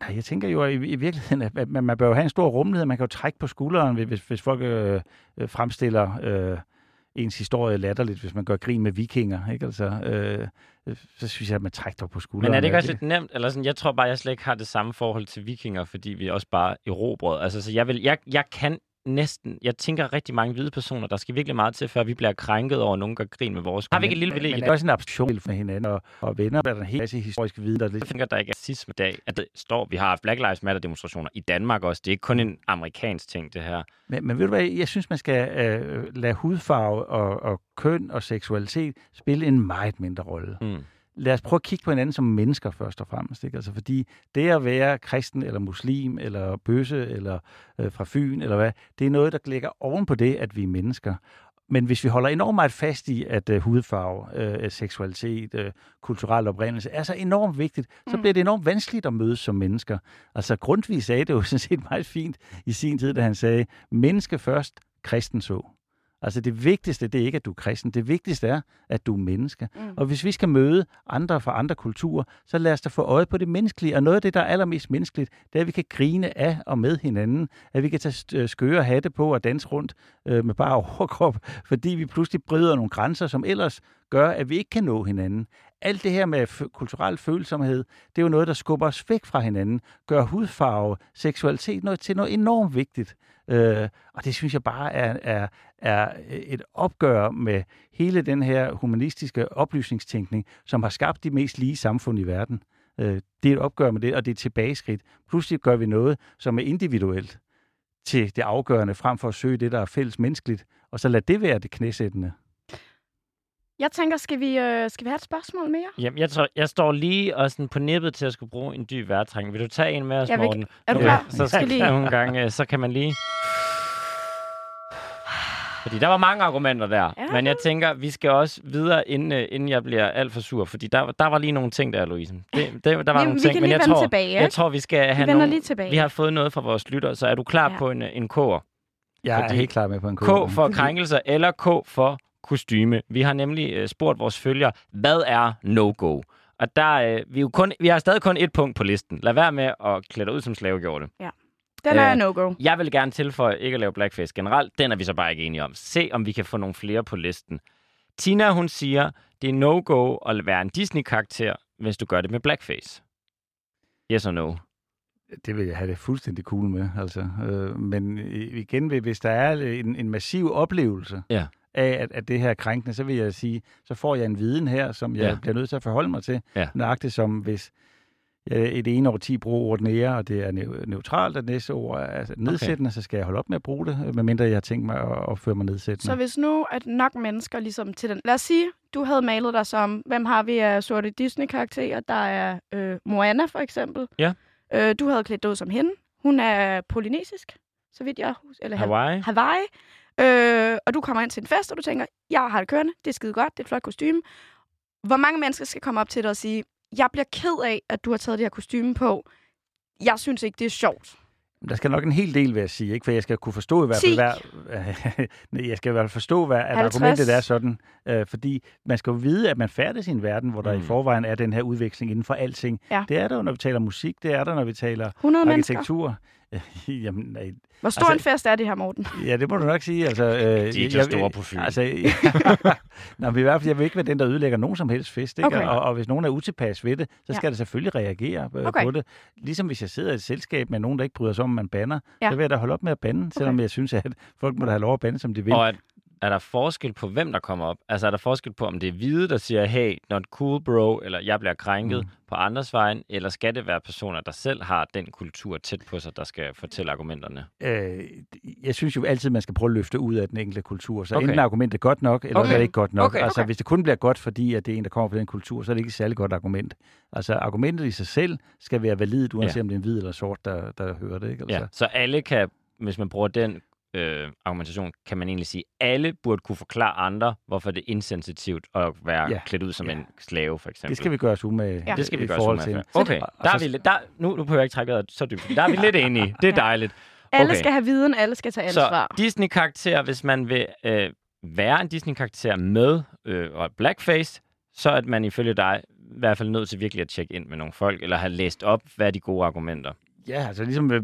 S3: nej, jeg tænker jo at i, i virkeligheden, at man, man bør jo have en stor rummelighed. Man kan jo trække på skulderen, hvis, hvis folk øh, øh, fremstiller øh, ens historie latterligt, hvis man gør grin med vikinger. Ikke? Altså, øh, øh, så synes jeg, at man trækker på skulderen.
S2: Men er det ikke også lidt nemt? Eller sådan, jeg tror bare, jeg slet ikke har det samme forhold til vikinger, fordi vi også bare erobrede. Altså, så jeg, vil, jeg, jeg kan næsten... Jeg tænker rigtig mange hvide personer, der skal virkelig meget til, før vi bliver krænket over, at nogen gør grin med vores. Har vi ikke et lille privilegie?
S3: det er også en abstraktion med hinanden, og, og venner er der en hel masse historisk viden, der er
S2: Jeg tænker, der ikke er racisme i dag. At det står, vi har haft Black Lives Matter demonstrationer i Danmark også. Det er ikke kun en amerikansk ting, det her.
S3: Men, men ved du hvad, jeg synes, man skal øh, lade hudfarve og, og køn og seksualitet spille en meget mindre rolle.
S2: Mm.
S3: Lad os prøve at kigge på hinanden som mennesker først og fremmest. Ikke? Altså, fordi det at være kristen eller muslim eller bøsse eller øh, fra Fyn eller hvad, det er noget, der ligger oven på det, at vi er mennesker. Men hvis vi holder enormt meget fast i, at uh, hudfarve, uh, seksualitet, uh, kulturel oprindelse er så enormt vigtigt, så
S1: Mm.
S3: bliver det enormt vanskeligt at mødes som mennesker. Altså Grundtvig sagde det jo sådan set meget fint i sin tid, da han sagde, menneske først, kristen så. Altså det vigtigste, det er ikke, at du er kristen. Det vigtigste er, at du er menneske.
S1: Mm.
S3: Og hvis vi skal møde andre fra andre kulturer, så lad os da få øje på det menneskelige. Og noget af det, der er allermest menneskeligt, det er, at vi kan grine af og med hinanden. At vi kan tage øh, skøre hatte på og danse rundt øh, med bare overkrop, fordi vi pludselig bryder nogle grænser, som ellers gør, at vi ikke kan nå hinanden. Alt det her med f- kulturel følsomhed, det er jo noget, der skubber os væk fra hinanden, gør hudfarve, seksualitet noget, til noget enormt vigtigt. Øh, og det synes jeg bare er, er, er et opgør med hele den her humanistiske oplysningstænkning, som har skabt de mest lige samfund i verden. Øh, det er et opgør med det, og det er et tilbageskridt. Pludselig gør vi noget, som er individuelt til det afgørende, frem for at søge det, der er fælles menneskeligt, og så lad det være det knæsættende.
S1: Jeg tænker, skal vi, øh, skal vi have et spørgsmål mere?
S2: Jamen, jeg, tror, jeg står lige og sådan på nippet til at skulle bruge en dyb vejrtrækning. Vil du tage en med os,
S1: Jeg vil-
S2: Morten?
S1: Er du klar?
S2: Så
S1: Skal lige-
S2: nogle gange, øh, så kan man lige... Fordi der var mange argumenter der.
S1: Ja.
S2: Men jeg tænker, vi skal også videre, inden, øh, inden jeg bliver alt for sur. Fordi der, der var lige nogle ting der, Louise. Det, det, der var
S1: Vi-
S2: nogle
S1: vi
S2: ting,
S1: kan
S2: men
S1: lige
S2: jeg
S1: vende
S2: tror,
S1: tilbage,
S2: jeg
S1: ikke?
S2: tror, vi skal
S1: Vi
S2: have
S1: vender
S2: nogle...
S1: lige tilbage.
S2: Vi har fået noget fra vores lytter, så er du klar
S1: Ja.
S2: på en, en K'er?
S3: Jeg er
S2: Fordi-
S3: helt klar med på en
S2: K
S3: kode.
S2: for krænkelser eller K for kostyme. Vi har nemlig øh, spurgt vores følgere, hvad er no-go? Og der, øh, vi, er jo kun, vi har stadig kun et punkt på listen. Lad være med at klæde dig ud som slavegjorte.
S1: Den er
S2: Øh,
S1: no-go.
S2: Jeg vil gerne tilføje ikke at lave blackface generelt. Den er vi så bare ikke enige om. Se, om vi kan få nogle flere på listen. Tina, hun siger, det er no-go at være en Disney-karakter, hvis du gør det med blackface. Yes or no?
S3: Det vil jeg have det fuldstændig cool med. Altså. Øh, men igen, hvis der er en, en massiv oplevelse
S2: Ja.
S3: Af, at, at det her er krænkende, så vil jeg sige, så får jeg en viden her, som jeg
S2: Ja.
S3: bliver nødt til at forholde mig til.
S2: Ja.
S3: Nøjagtigt som hvis jeg et ene over 10 bruger ordet nære, og det er neu- neutralt, og næste ord er altså nedsættende, okay. så skal jeg holde op med at bruge det, medmindre jeg har tænkt mig at opføre mig nedsættende.
S1: Så hvis nu at nok mennesker ligesom til den... Lad os sige, du havde malet dig som... Hvem har vi af sorte Disney-karakterer? Der er øh, Moana for eksempel.
S2: Ja.
S1: Øh, du havde klædt dig ud som hende. Hun er polynesisk, så vidt jeg husker. Eller
S2: Hawaii?
S1: Hawaii. Øh, og du kommer ind til en fest, og du tænker, jeg har det kørende, det er skide godt, det er et flot kostume. Hvor mange mennesker skal komme op til dig og sige, jeg bliver ked af, at du har taget det her kostume på. Jeg synes ikke, det er sjovt.
S3: Der skal nok en hel del, vil jeg sige, ikke? for jeg skal kunne forstå i hvert fald,
S1: 10.
S3: hvad, jeg skal i hvert fald forstå, hvad at
S1: 50.
S3: argumentet er sådan, øh, fordi man skal jo vide, at man færdes i en verden, hvor der
S2: Mm.
S3: i forvejen er den her udveksling inden for alting.
S1: Ja.
S3: Det er der når vi taler musik, det er der, når vi taler
S1: 100 mennesker.
S3: Jamen, nej,
S1: Hvor stor
S3: Altså-
S1: en fest er det her, Morten?
S3: ja, det må du nok sige. Altså, øh,
S2: De er ikke så store på Fyn.
S3: Altså, Nå, men i hvert fald, jeg vil ikke være den, der ødelægger nogen som helst fest. Ikke?
S1: Okay.
S3: Og, og hvis nogen er utilpas ved det, så
S1: Ja.
S3: skal det selvfølgelig reagere øh,
S1: Okay.
S3: på det. Ligesom hvis jeg sidder i et selskab med nogen, der ikke bryder sig om, at man banner,
S1: Ja.
S3: så vil jeg da holde op med at bande, selvom jeg synes, at folk må da have lov at bande, som de vil.
S2: Og at, er der forskel på, hvem der kommer op? Altså er der forskel på, om det er hvide, der siger, hey, not cool bro, eller jeg bliver krænket
S3: Mm.
S2: på andres vejen, eller skal det være personer, der selv har den kultur tæt på sig, der skal fortælle argumenterne?
S3: Øh, jeg synes jo altid, man skal prøve at løfte ud af den enkelte kultur. Så
S2: Okay.
S3: enten er argumentet godt nok, eller okay. Er det ikke godt nok.
S2: Okay.
S3: Altså,
S1: Okay.
S3: hvis det kun bliver godt, fordi at det er en, der kommer fra den kultur, så er det ikke et særlig godt argument. Altså, argumentet i sig selv skal være validt, uanset
S2: Ja.
S3: om det er en hvid eller sort, der, der hører det. Ikke? Altså,
S2: Ja. Så alle kan, hvis man bruger den øh, argumentation, kan man egentlig sige, at alle burde kunne forklare andre, hvorfor det er insensitivt at være
S3: Ja.
S2: klædt ud som
S3: Ja.
S2: en slave, for eksempel.
S3: Det skal vi gøre os umage
S1: Ja.
S2: det skal vi gøre
S3: forhold
S2: os
S3: til.
S2: umage for. Okay, der er vi lidt, der, nu, nu behøver jeg ikke trække vejret så dybt. Der er vi lidt enige. Det er dejligt.
S1: Alle
S2: Okay.
S1: skal have viden, alle skal tage ansvar.
S2: Så Disney-karakter, hvis man vil øh, være en Disney-karakter med øh, og blackface, så er man ifølge dig i hvert fald nødt til virkelig at tjekke ind med nogle folk, eller have læst op, hvad er de gode argumenter.
S3: Ja, altså ligesom, øh,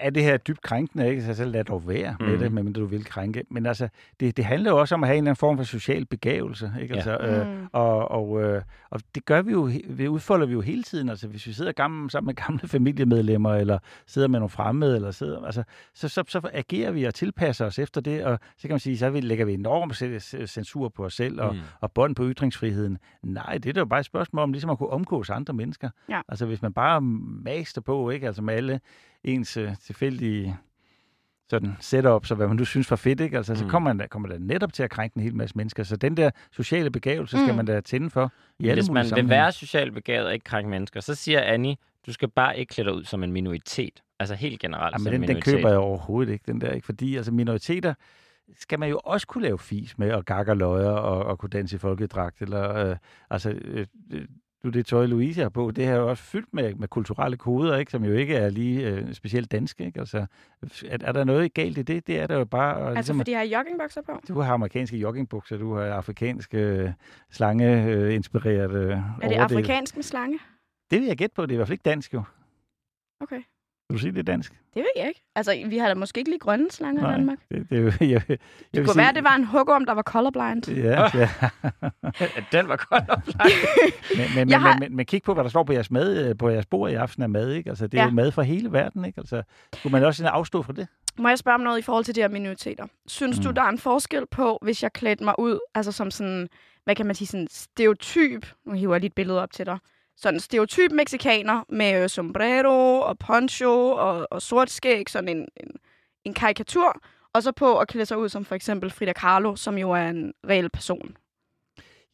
S3: er det her dybt krænkende, ikke? Så selv lad dog være med
S2: Mhm.
S3: det, medmindre du vil krænke. Men altså, det, det handler jo også om at have en eller anden form for social begævelse, ikke?
S2: Ja.
S3: Altså, øh,
S1: Mm.
S3: og, og, øh, og det gør vi jo, det udfolder vi jo hele tiden. Altså, hvis vi sidder gammel, sammen med gamle familiemedlemmer, eller sidder med nogle fremmede, eller sidder, altså, så, så, så agerer vi og tilpasser os efter det, og så kan man sige, så vi- lægger vi enorm censur på os selv, og,
S2: Mm.
S3: og bånd på ytringsfriheden. Nej, det er da jo bare et spørgsmål om ligesom at kunne omgås andre mennesker.
S1: Ja.
S3: Altså hvis man bare master på, ikke? Altså med alle ens øh, tilfældige sådan setups og hvad man nu synes var fedt, ikke? Altså, så
S2: Mm.
S3: kommer man, kommer der netop til at krænke en hel masse mennesker. Så den der sociale begævelse skal
S1: Mm.
S3: man da tænde for i alle
S2: Hvis man vil være socialt begavet og ikke krænke mennesker, så siger Annie, du skal bare ikke klæde dig ud som en minoritet. Altså helt generelt
S3: Ja,
S2: som
S3: men
S2: en
S3: den, den
S2: minoritet.
S3: køber jeg overhovedet ikke, den der. Ikke? Fordi altså, minoriteter skal man jo også kunne lave fis med, og gakker løjer, og, og kunne danse i folkedragt. Eller, øh, altså, øh, øh, nu det tøj, Louise har på, det her er jo også fyldt med, med kulturelle koder, ikke? som jo ikke er lige øh, specielt danske. Ikke? Altså, er, er der noget galt i det? Det er der jo bare. Og,
S1: Altså
S3: ligesom,
S1: fordi jeg har joggingbukser på.
S3: Du har amerikanske joggingbukser, du har afrikanske øh, slange-inspirerede øh,
S1: Er det afrikansk med slange?
S3: Det vil jeg gætte på. Det er i hvert fald ikke dansk, jo.
S1: Okay.
S3: Vil du sige, det er dansk?
S1: Det ved jeg ikke. Altså, vi har da måske ikke lige grønne slanger i
S3: Nej.
S1: Danmark.
S3: Det, det, jeg, jeg,
S1: Det kunne
S3: sige-
S1: være, det var en hugorm, der var colorblind.
S3: Ja, ja.
S2: Den var oplagt.
S3: Men, men, men,
S1: har-
S3: men, men, men kig på, hvad der står på jeres, mad, øh, på jeres bord i aften af mad. Ikke? Altså, det er
S1: Ja.
S3: jo mad fra hele verden. Ikke? Altså, skulle man også sådan afstå fra det?
S1: Må jeg spørge om noget i forhold til de her minoriteter? Synes mm. du, der er en forskel på, hvis jeg klædte mig ud, altså som sådan, hvad kan man sige, sådan stereotyp, nu hiver jeg lige et billede op til dig, sådan stereotyp mexikaner med øh, sombrero og poncho og, og sort skæg, sådan en, en, en karikatur, og så på at klæde sig ud som for eksempel Frida Kahlo, som jo er en reel person.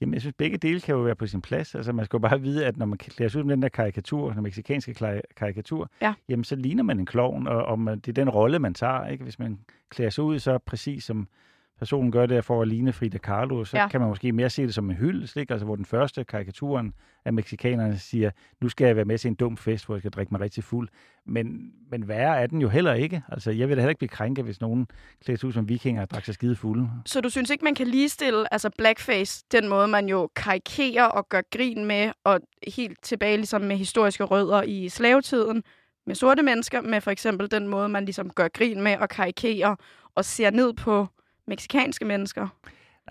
S3: Jamen, jeg synes, begge dele kan jo være på sin plads. Altså, man skal jo bare vide, at når man klæder sig ud med den der karikatur, den meksikanske karikatur,
S1: Ja.
S3: jamen, så ligner man en klovn, og, og man, det er den rolle, man tager. Ikke? Hvis man klæder sig ud så præcis som personen gør det for at ligne Frida Kahlo, så
S1: Ja.
S3: kan man måske mere se det som en hyldest, ikke? Altså, hvor den første karikaturen af meksikanerne siger, nu skal jeg være med til en dum fest, hvor jeg skal drikke mig rigtig fuld. Men, men værre er den jo heller ikke. Altså, jeg vil da heller ikke blive krænket, hvis nogen klæder sig ud som vikinger og drikker sig skide fulde.
S1: Så du synes ikke, man kan ligestille altså blackface, den måde, man jo karikerer og gør grin med, og helt tilbage ligesom med historiske rødder i slavetiden, med sorte mennesker, med for eksempel den måde, man ligesom gør grin med og karikerer og ser ned på meksikanske mennesker.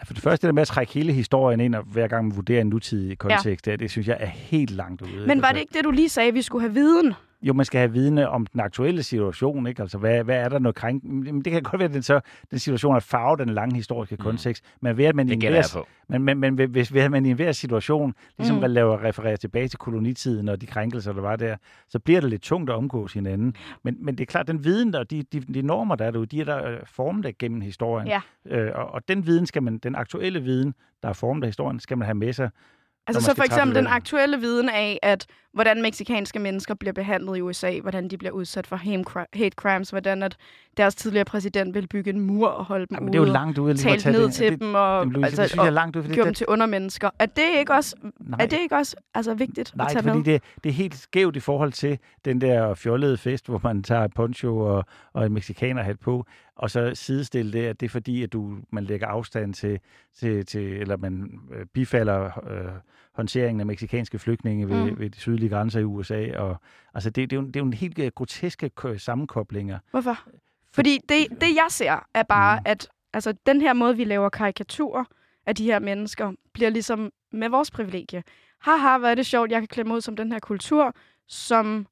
S3: For det første, det der med at trække hele historien ind, og hver gang man vurderer en nutidig kontekst, ja. det synes jeg er helt langt ude.
S1: Men var
S3: Altså,
S1: det ikke det, du lige sagde, at vi skulle have viden?
S3: Jo, man skal have vidne om den aktuelle situation, ikke? Altså, hvad, hvad er der noget krænk... Jamen, Det kan godt være, at den, så, den situation er farve den lange historiske kontekst, men ved at man i
S2: Det
S3: en
S2: gætter jeg
S3: hver,
S2: på.
S3: men, men, men hvis ved at man i enhver situation ligesom
S1: Mm.
S3: mm. laver refererer tilbage til kolonitiden og de krænkelser, der var der, så bliver det lidt tungt at omgås hinanden. Men, men det er klart, den viden og de, de, de normer, der er derude, de er der øh, formet af gennem historien.
S1: Ja.
S3: Øh, og, og den viden skal man, den aktuelle viden, der er formet af historien, skal man have med sig.
S1: Altså så for eksempel den aktuelle viden af, at hvordan meksikanske mennesker bliver behandlet i USA, hvordan de bliver udsat for hate crimes, hvordan at deres tidligere præsident vil bygge en mur og holde dem
S3: Jamen,
S1: ude,
S3: det er jo langt ude.
S1: talt ned
S3: det.
S1: til
S3: det,
S1: dem og,
S3: Jamen, Louise,
S1: altså,
S3: det synes
S1: og
S3: jeg er langt ude, fordi
S1: gjorde dem
S3: det,
S1: til undermennesker. Er det ikke også,
S3: nej,
S1: er det ikke også altså, vigtigt
S3: nej,
S1: at tage
S3: fordi
S1: med?
S3: det, det er helt skævt i forhold til den der fjollede fest, hvor man tager poncho og, og en mexikanerhat på, og så sidestille det, at det er fordi, at du, man lægger afstand til, til, til eller man øh, bifalder øh, håndteringen af meksikanske flygtninge ved,
S1: Mm.
S3: ved de sydlige grænser i USA. Og, altså, det, det, er jo, det er jo en helt øh, groteske k- sammenkoblinger.
S1: Hvorfor? Fordi det, det, jeg ser, er bare,
S3: Mm.
S1: at altså, den her måde, vi laver karikaturer af de her mennesker, bliver ligesom med vores privilegie. Haha, hvor er det sjovt, jeg kan klemme ud som den her kultur, som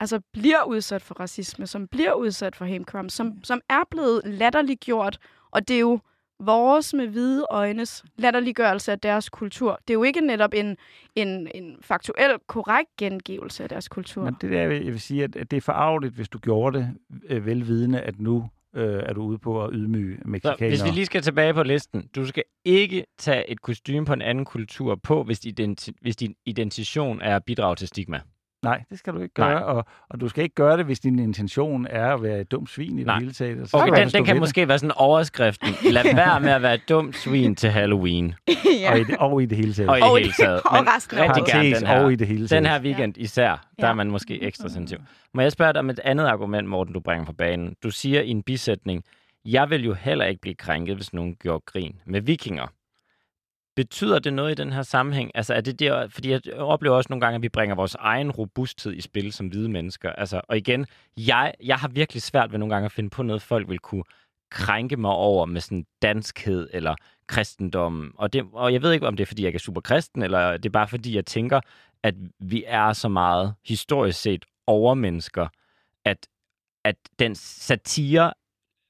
S1: altså, bliver udsat for racisme, som bliver udsat for hate crimes, som, som er blevet latterliggjort, og det er jo vores med hvide øjnes latterliggørelse af deres kultur. Det er jo ikke netop en, en, en faktuel, korrekt gengivelse af deres kultur.
S3: Men det der, jeg vil sige, at det er forarveligt, hvis du gjorde det øh, velvidende, at nu øh, er du ude på at ydmyge mexikanere.
S2: hvis vi lige skal tilbage på listen. Du skal ikke tage et kostume på en anden kultur på, hvis, identi- hvis din identifikation er at bidrage til stigma.
S3: Nej, det skal du ikke
S2: Nej.
S3: gøre, og, og du skal ikke gøre det, hvis din intention er at være et dumt svin i
S2: Nej.
S3: det hele taget. og så
S2: Okay, den, den kan
S3: det.
S2: måske være sådan overskriften. Lad være med at være et dumt svin til Halloween.
S1: ja.
S3: og, i det, og i det hele taget.
S2: Og i det hele taget.
S1: og
S2: Men
S1: resten af
S2: rigtig gerne den her.
S3: og i det hele taget.
S2: Den her weekend især, der
S1: Ja.
S2: er man måske ekstra sensitiv. Må jeg spørge dig om et andet argument, Morten, du bringer på banen? Du siger i en bisætning, jeg vil jo heller ikke blive krænket, hvis nogen gjorde grin med vikinger. Betyder det noget i den her sammenhæng? Altså er det der, fordi jeg oplever også nogle gange, at vi bringer vores egen robusthed i spil som hvide mennesker. Altså, og igen, jeg, jeg har virkelig svært ved nogle gange at finde på noget, folk vil kunne krænke mig over med sådan danskhed eller kristendom. Og, det, og jeg ved ikke, om det er, fordi jeg ikke er super kristen, eller det er bare fordi, jeg tænker, at vi er så meget historisk set overmennesker, at, at den satire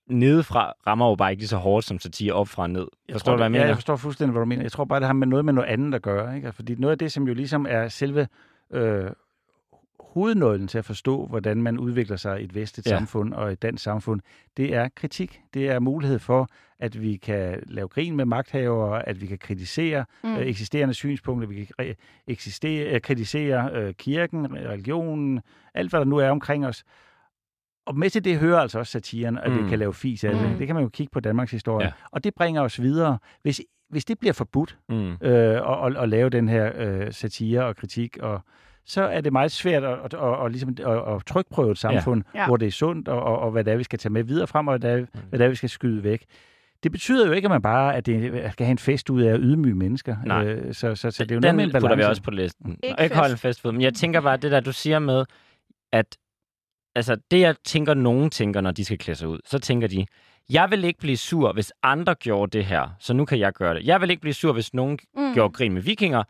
S2: nedefra rammer jo bare ikke lige så hårdt som satire opfra og ned.
S3: Jeg
S2: Forstår
S3: tror,
S2: du, hvad jeg mener?
S3: Ja, jeg forstår fuldstændig, hvad du mener. Jeg tror bare, det har med noget med noget andet at gøre. Ikke? Fordi noget af det, som jo ligesom er selve øh, hovednøglen til at forstå, hvordan man udvikler sig i et vestligt
S2: Ja.
S3: samfund og et dansk samfund, det er kritik. Det er mulighed for, at vi kan lave grin med magthavere, at vi kan kritisere
S1: Mm.
S3: mm. øh, eksisterende synspunkter, vi kan re- eksistere, øh, kritisere øh, kirken, religionen, alt hvad der nu er omkring os. Og med til det hører altså også satiren, at mm.
S2: Mm.
S3: vi kan lave fis af det.
S1: Mm.
S3: Det kan man jo kigge på Danmarks historie.
S2: Ja.
S3: Og det bringer os videre. Hvis, hvis det bliver forbudt,
S2: Mm.
S3: øh, og, og, og lave den her øh, satire og kritik, og så er det meget svært at, at, at, at, ligesom, at, at trykprøve et samfund,
S1: Ja.
S3: ja. hvor det er sundt, og, og, og hvad det er, vi skal tage med videre frem, og hvad det, er, hvad det er, vi skal skyde væk. Det betyder jo ikke, at man bare at det, at skal have en fest ud af at ydmyge mennesker.
S2: Nej.
S3: Øh, så, så, så det er jo
S2: Den
S3: noget med en
S2: putter vi
S3: balance.
S2: også på listen.
S1: Ikke
S2: Ikke, ikke holde en
S1: fest.
S2: fest Men jeg tænker bare, det der, du siger med, at altså, det, jeg tænker, nogen tænker, når de skal klæde sig ud, så tænker de, jeg vil ikke blive sur, hvis andre gjorde det her, så nu kan jeg gøre det. Jeg vil ikke blive sur, hvis nogen
S1: Mm.
S2: gjorde grin med vikinger.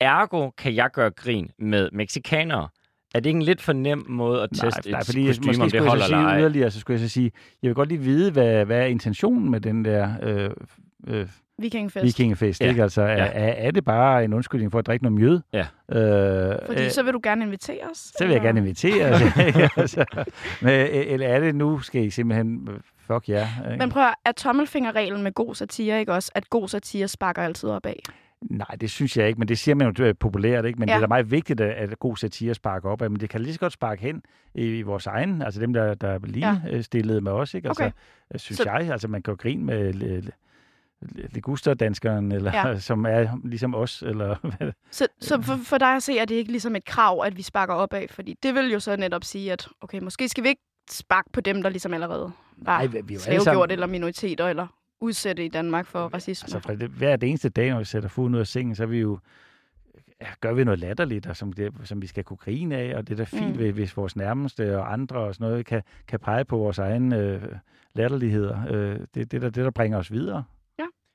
S2: Ergo kan jeg gøre grin med meksikanere. Er det ikke en lidt for nem måde at
S3: Nej,
S2: teste
S3: nej,
S2: et
S3: fordi
S2: kostume,
S3: måske
S2: om det holder eller
S3: sige
S2: ej?
S3: yderligere, så skulle jeg så sige, jeg vil godt lige vide, hvad, hvad er intentionen med den der øh, øh,
S1: Vikingfest.
S3: vikingefest,
S2: Ja.
S3: ikke? Altså, er,
S2: Ja.
S3: er, er det bare en undskyldning for at drikke noget mjød?
S2: Ja.
S3: Øh,
S1: Fordi
S3: øh,
S1: så vil du gerne invitere os?
S3: så vil jeg gerne invitere. ikke? altså, men, øh, eller er det nu, skal I simpelthen, øh, fuck ja. Yeah,
S1: Men prøv at, er tommelfingerreglen med god satire ikke også, at god satire sparker altid opad?
S3: Nej, det synes jeg ikke, men det siger man jo øh, populært, ikke? Men
S1: Ja.
S3: det er da meget vigtigt, at, at god satire sparker op af, men det kan lige så godt sparke hen i, i vores egen, altså dem, der, der er lige ja. stillede med os, ikke? Altså,
S1: Okay.
S3: øh, synes
S1: Så-
S3: jeg, altså man kan jo grine med Liguster-danskeren, eller
S1: Ja.
S3: som er ligesom os, eller
S1: Så, så for, for dig at se, er det ikke ligesom et krav, at vi sparker opad? Fordi det vil jo så netop sige, at okay, måske skal vi ikke sparke på dem, der ligesom allerede var
S3: Ej, vi er jo
S1: slavegjort
S3: sammen-
S1: eller minoriteter, eller udsætte i Danmark for racisme.
S3: Altså, for det, hver det eneste dag, når vi sætter foden ud af sengen, så er vi jo, gør vi noget latterligt, og som, det, som vi skal kunne grine af, og det er da fint,
S1: Mm.
S3: hvis vores nærmeste og andre og sådan noget kan, kan pege på vores egne øh, latterligheder. Øh, det, det, er da det, der bringer os videre.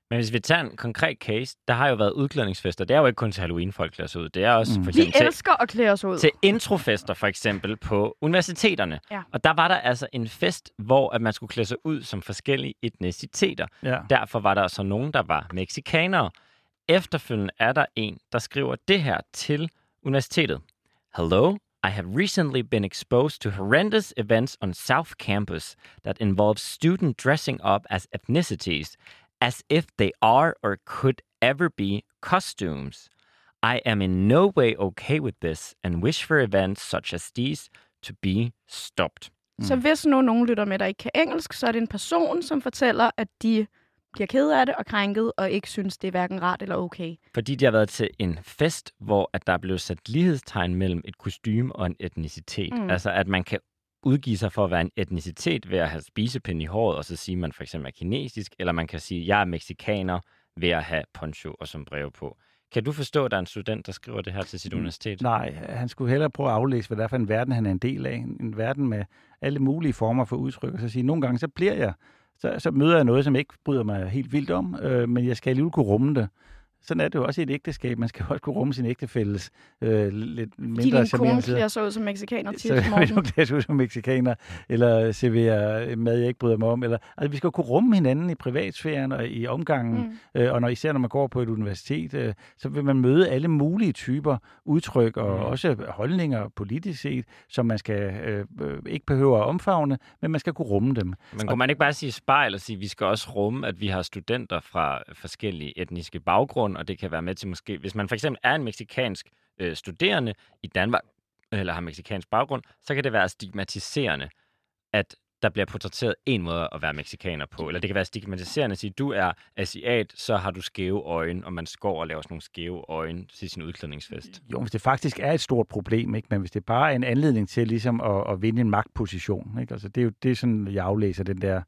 S2: Men hvis vi tager en konkret case, der har jo været udklædningsfester. Det er jo ikke kun til Halloween, folk klæder sig ud. Det er også
S3: Mm.
S2: for
S1: vi
S2: eksempel til,
S1: elsker at klæde os ud.
S2: til introfester for eksempel på universiteterne.
S1: Ja.
S2: Og der var der altså en fest, hvor at man skulle klæde sig ud som forskellige etniciteter.
S3: Ja.
S2: Derfor var der så nogen, der var meksikanere. Efterfølgende er der en, der skriver det her til universitetet. Hello, I have recently been exposed to horrendous events on South Campus that involve students dressing up as ethnicities, as if they are or could ever be costumes. I am in no way okay with this and wish for events such as these to be stopped.
S1: Så hvis nu nogen lytter med, der ikke kan engelsk, så er det en person, som fortæller, at de bliver ked af det og krænket, og ikke synes, det er hverken rart eller okay.
S2: Fordi de har været til en fest, hvor at der er blevet sat lighedstegn mellem et kostume og en etnicitet.
S1: Mm.
S2: Mm. Altså at man kan udgive sig for at være en etnicitet ved at have spisepinde i håret, og så sige, at man for eksempel er kinesisk, eller man kan sige, at jeg er meksikaner ved at have poncho og sombrero på. Kan du forstå, at der er en student, der skriver det her til sit
S3: Mm,
S2: universitet?
S3: Nej, han skulle hellere prøve at aflæse, hvad det er for en verden, han er en del af. En verden med alle mulige former for udtryk. Og så sige, nogle gange så bliver jeg, så, så møder jeg noget, som jeg ikke bryder mig helt vildt om, øh, men jeg skal alligevel kunne rumme det. Sådan er det jo også i et ægteskab. Man skal også kunne rumme sin ægtefælles øh, lidt
S1: Fordi
S3: mindre
S1: din kone klæder sig ud som mexikaner til
S3: så vil
S1: morgen.
S3: du klæde sig ud som mexikaner, eller servere mad, jeg ikke bryder mig om. Eller, altså, vi skal jo kunne rumme hinanden i privatsfæren og i omgangen.
S1: Mm.
S3: Øh, og når, især når man går på et universitet, øh, så vil man møde alle mulige typer udtryk og
S2: Mm.
S3: også holdninger politisk set, som man skal øh, øh, ikke behøver at omfavne, men man skal kunne rumme dem.
S2: Men kunne man ikke bare sige spejl og sige, at vi skal også rumme, at vi har studenter fra forskellige etniske baggrunde, og det kan være med til måske, hvis man for eksempel er en meksikansk øh, studerende i Danmark, eller har meksikansk baggrund, så kan det være stigmatiserende, at der bliver portrætteret en måde at være meksikaner på. Eller det kan være stigmatiserende at sige, du er asiat, så har du skæve øjne, og man skår og laver sådan nogle skæve øjne til sin udklædningsfest.
S3: Jo, hvis det faktisk er et stort problem, ikke? men hvis det bare er en anledning til ligesom at, at vinde en magtposition, ikke? Altså, det er jo det, er sådan, jeg aflæser den der,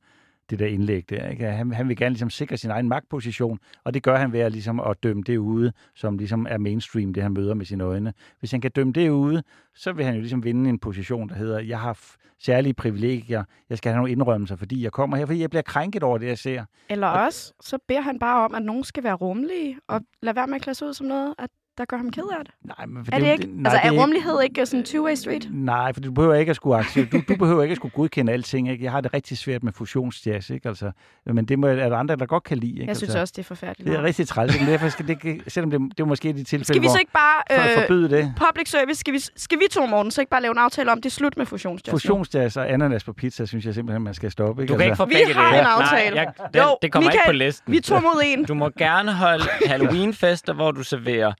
S3: det der indlæg der. Ikke? Han, han vil gerne ligesom sikre sin egen magtposition, og det gør han ved at, ligesom at dømme det ude, som ligesom er mainstream, det han møder med sine øjne. Hvis han kan dømme det ude, så vil han jo ligesom vinde en position, der hedder, jeg har særlige privilegier, jeg skal have nogle indrømmelser, fordi jeg kommer her, fordi jeg bliver krænket over det, jeg ser.
S1: Eller også, så beder han bare om, at nogen skal være rummelige, og lade være med at klæde sig ud som noget, at der gør ham ked af det?
S3: Nej, men for
S1: Er det ikke?
S3: nej,
S1: altså,
S3: det
S1: er rummelighed ikke sådan en two-way street?
S3: Nej, for du behøver ikke at skulle acceptere, du, du behøver ikke at skulle godkende alting. Ikke? Jeg har det rigtig svært med fusionsjazz, ikke? Altså, men det må, er der andre, der godt kan lide. Ikke?
S1: Jeg synes
S3: altså,
S1: også, det er forfærdeligt.
S3: Det er rigtig træls, men derfor skal det, selvom det, det er måske de tilfælde,
S1: Skal vi så ikke bare...
S3: hvor for,
S1: Øh,
S3: forbyde det.
S1: public service, skal vi, skal vi to, Morten, så ikke bare lave en aftale om, det er slut med fusionsjazz?
S3: Fusionsjazz og ananas på pizza, synes jeg simpelthen, man skal stoppe. Ikke?
S2: Du kan ikke
S3: altså,
S2: få
S1: Vi har en aftale.
S2: Nej, jeg, den,
S1: Jo,
S2: det kommer
S1: Michael,
S2: ikke på listen.
S1: Vi to mod en.
S2: Du må gerne holde Halloween-fester, hvor du serverer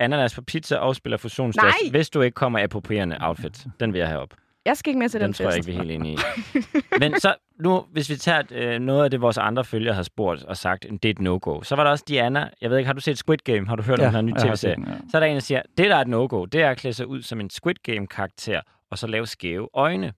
S2: ananas på pizza og spiller fusionsjazz,
S1: Nej.
S2: hvis du ikke kommer approprierende outfit. Den vil jeg have op.
S1: Jeg skal ikke med til den,
S2: Den tror jeg ikke, vi er helt enige i. Men så nu, hvis vi tager øh, noget af det, vores andre følgere har spurgt og sagt, det er et no-go. Så var der også Diana. Jeg ved ikke, har du set Squid Game? Har du hørt om den her nye tv-serie?
S3: ja.
S2: Så er der en, der siger, det der er et no-go, det er at klæde sig ud som en Squid Game-karakter og så lave skæve øjne.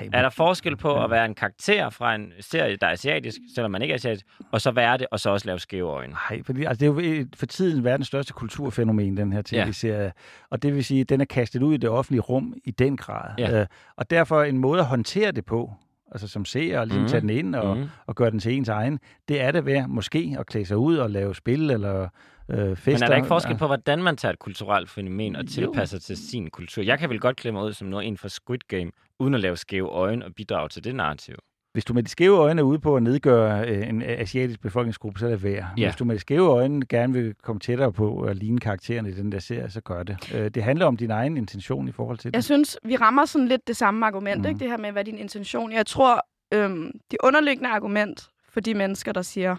S3: Ej,
S2: Er der forskel på at være en karakter fra en serie, der er asiatisk, selvom man ikke er asiatisk, og så være det, og så også lave skæve øjne?
S3: Nej, fordi altså, det er jo et- for tiden verdens største kulturfænomen, den her tv-serie. Ja. Og det vil sige, at den er kastet ud i det offentlige rum i den grad.
S2: Ja.
S3: Øh, og derfor en måde at håndtere det på, altså som seer, og ligesom mm. tage den ind og, mm. og gøre den til ens egen, det er det ved måske at klæde sig ud og lave spil eller øh, fester.
S2: Men er der ikke forskel på, hvordan man tager et kulturelt fænomen og
S3: Jo.
S2: tilpasser til sin kultur? Jeg kan vel godt klemme ud som noget inden for Squid Game, uden at lave skæve øjne og bidrage til det narrativ.
S3: Hvis du med de skæve øjne er ude på at nedgøre øh, en asiatisk befolkningsgruppe, så er det værd.
S2: Ja.
S3: Hvis du med de skæve øjne gerne vil komme tættere på at ligne karaktererne i den der serie, så gør det. Øh, det handler om din egen intention i forhold til det.
S1: Jeg synes, vi rammer sådan lidt det samme argument, mm. ikke? Det her med, hvad er din intention? Jeg tror, øhm, det underliggende argument for de mennesker, der siger,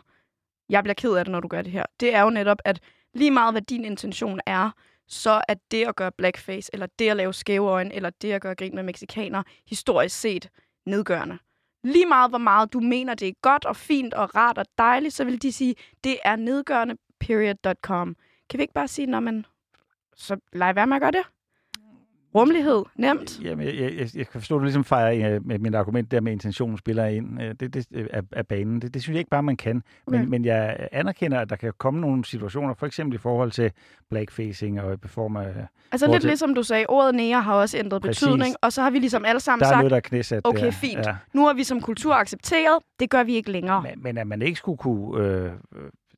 S1: jeg bliver ked af det, når du gør det her, det er jo netop, at lige meget hvad din intention er, så er det at gøre blackface, eller det at lave skæve øjne, eller det at gøre grin med mexikanere, historisk set nedgørende. Lige meget, hvor meget du mener, det er godt og fint og rart og dejligt, så vil de sige, det er nedgørende, period.com. Kan vi ikke bare sige, når man så lad være med at gøre det? Rummelighed, nemt.
S3: Jamen, jeg, jeg, jeg kan forstå, at du ligesom fejrer øh, med mit argument der med intentionen spiller ind. øh, Det, det er, er banen. Det, det synes jeg ikke bare, man kan.
S1: Okay.
S3: Men, men jeg anerkender, at der kan komme nogle situationer, for eksempel i forhold til blackfacing og form af...
S1: Altså lidt
S3: til-
S1: ligesom du sagde, ordet nære har også ændret
S3: Præcis.
S1: betydning, og så har vi ligesom alle sammen
S3: Der er
S1: sagt,
S3: noget, der er knæsat
S1: okay,
S3: der.
S1: fint.
S3: Ja.
S1: nu har vi som kultur accepteret, det gør vi ikke længere.
S3: Men, men at man ikke skulle kunne øh,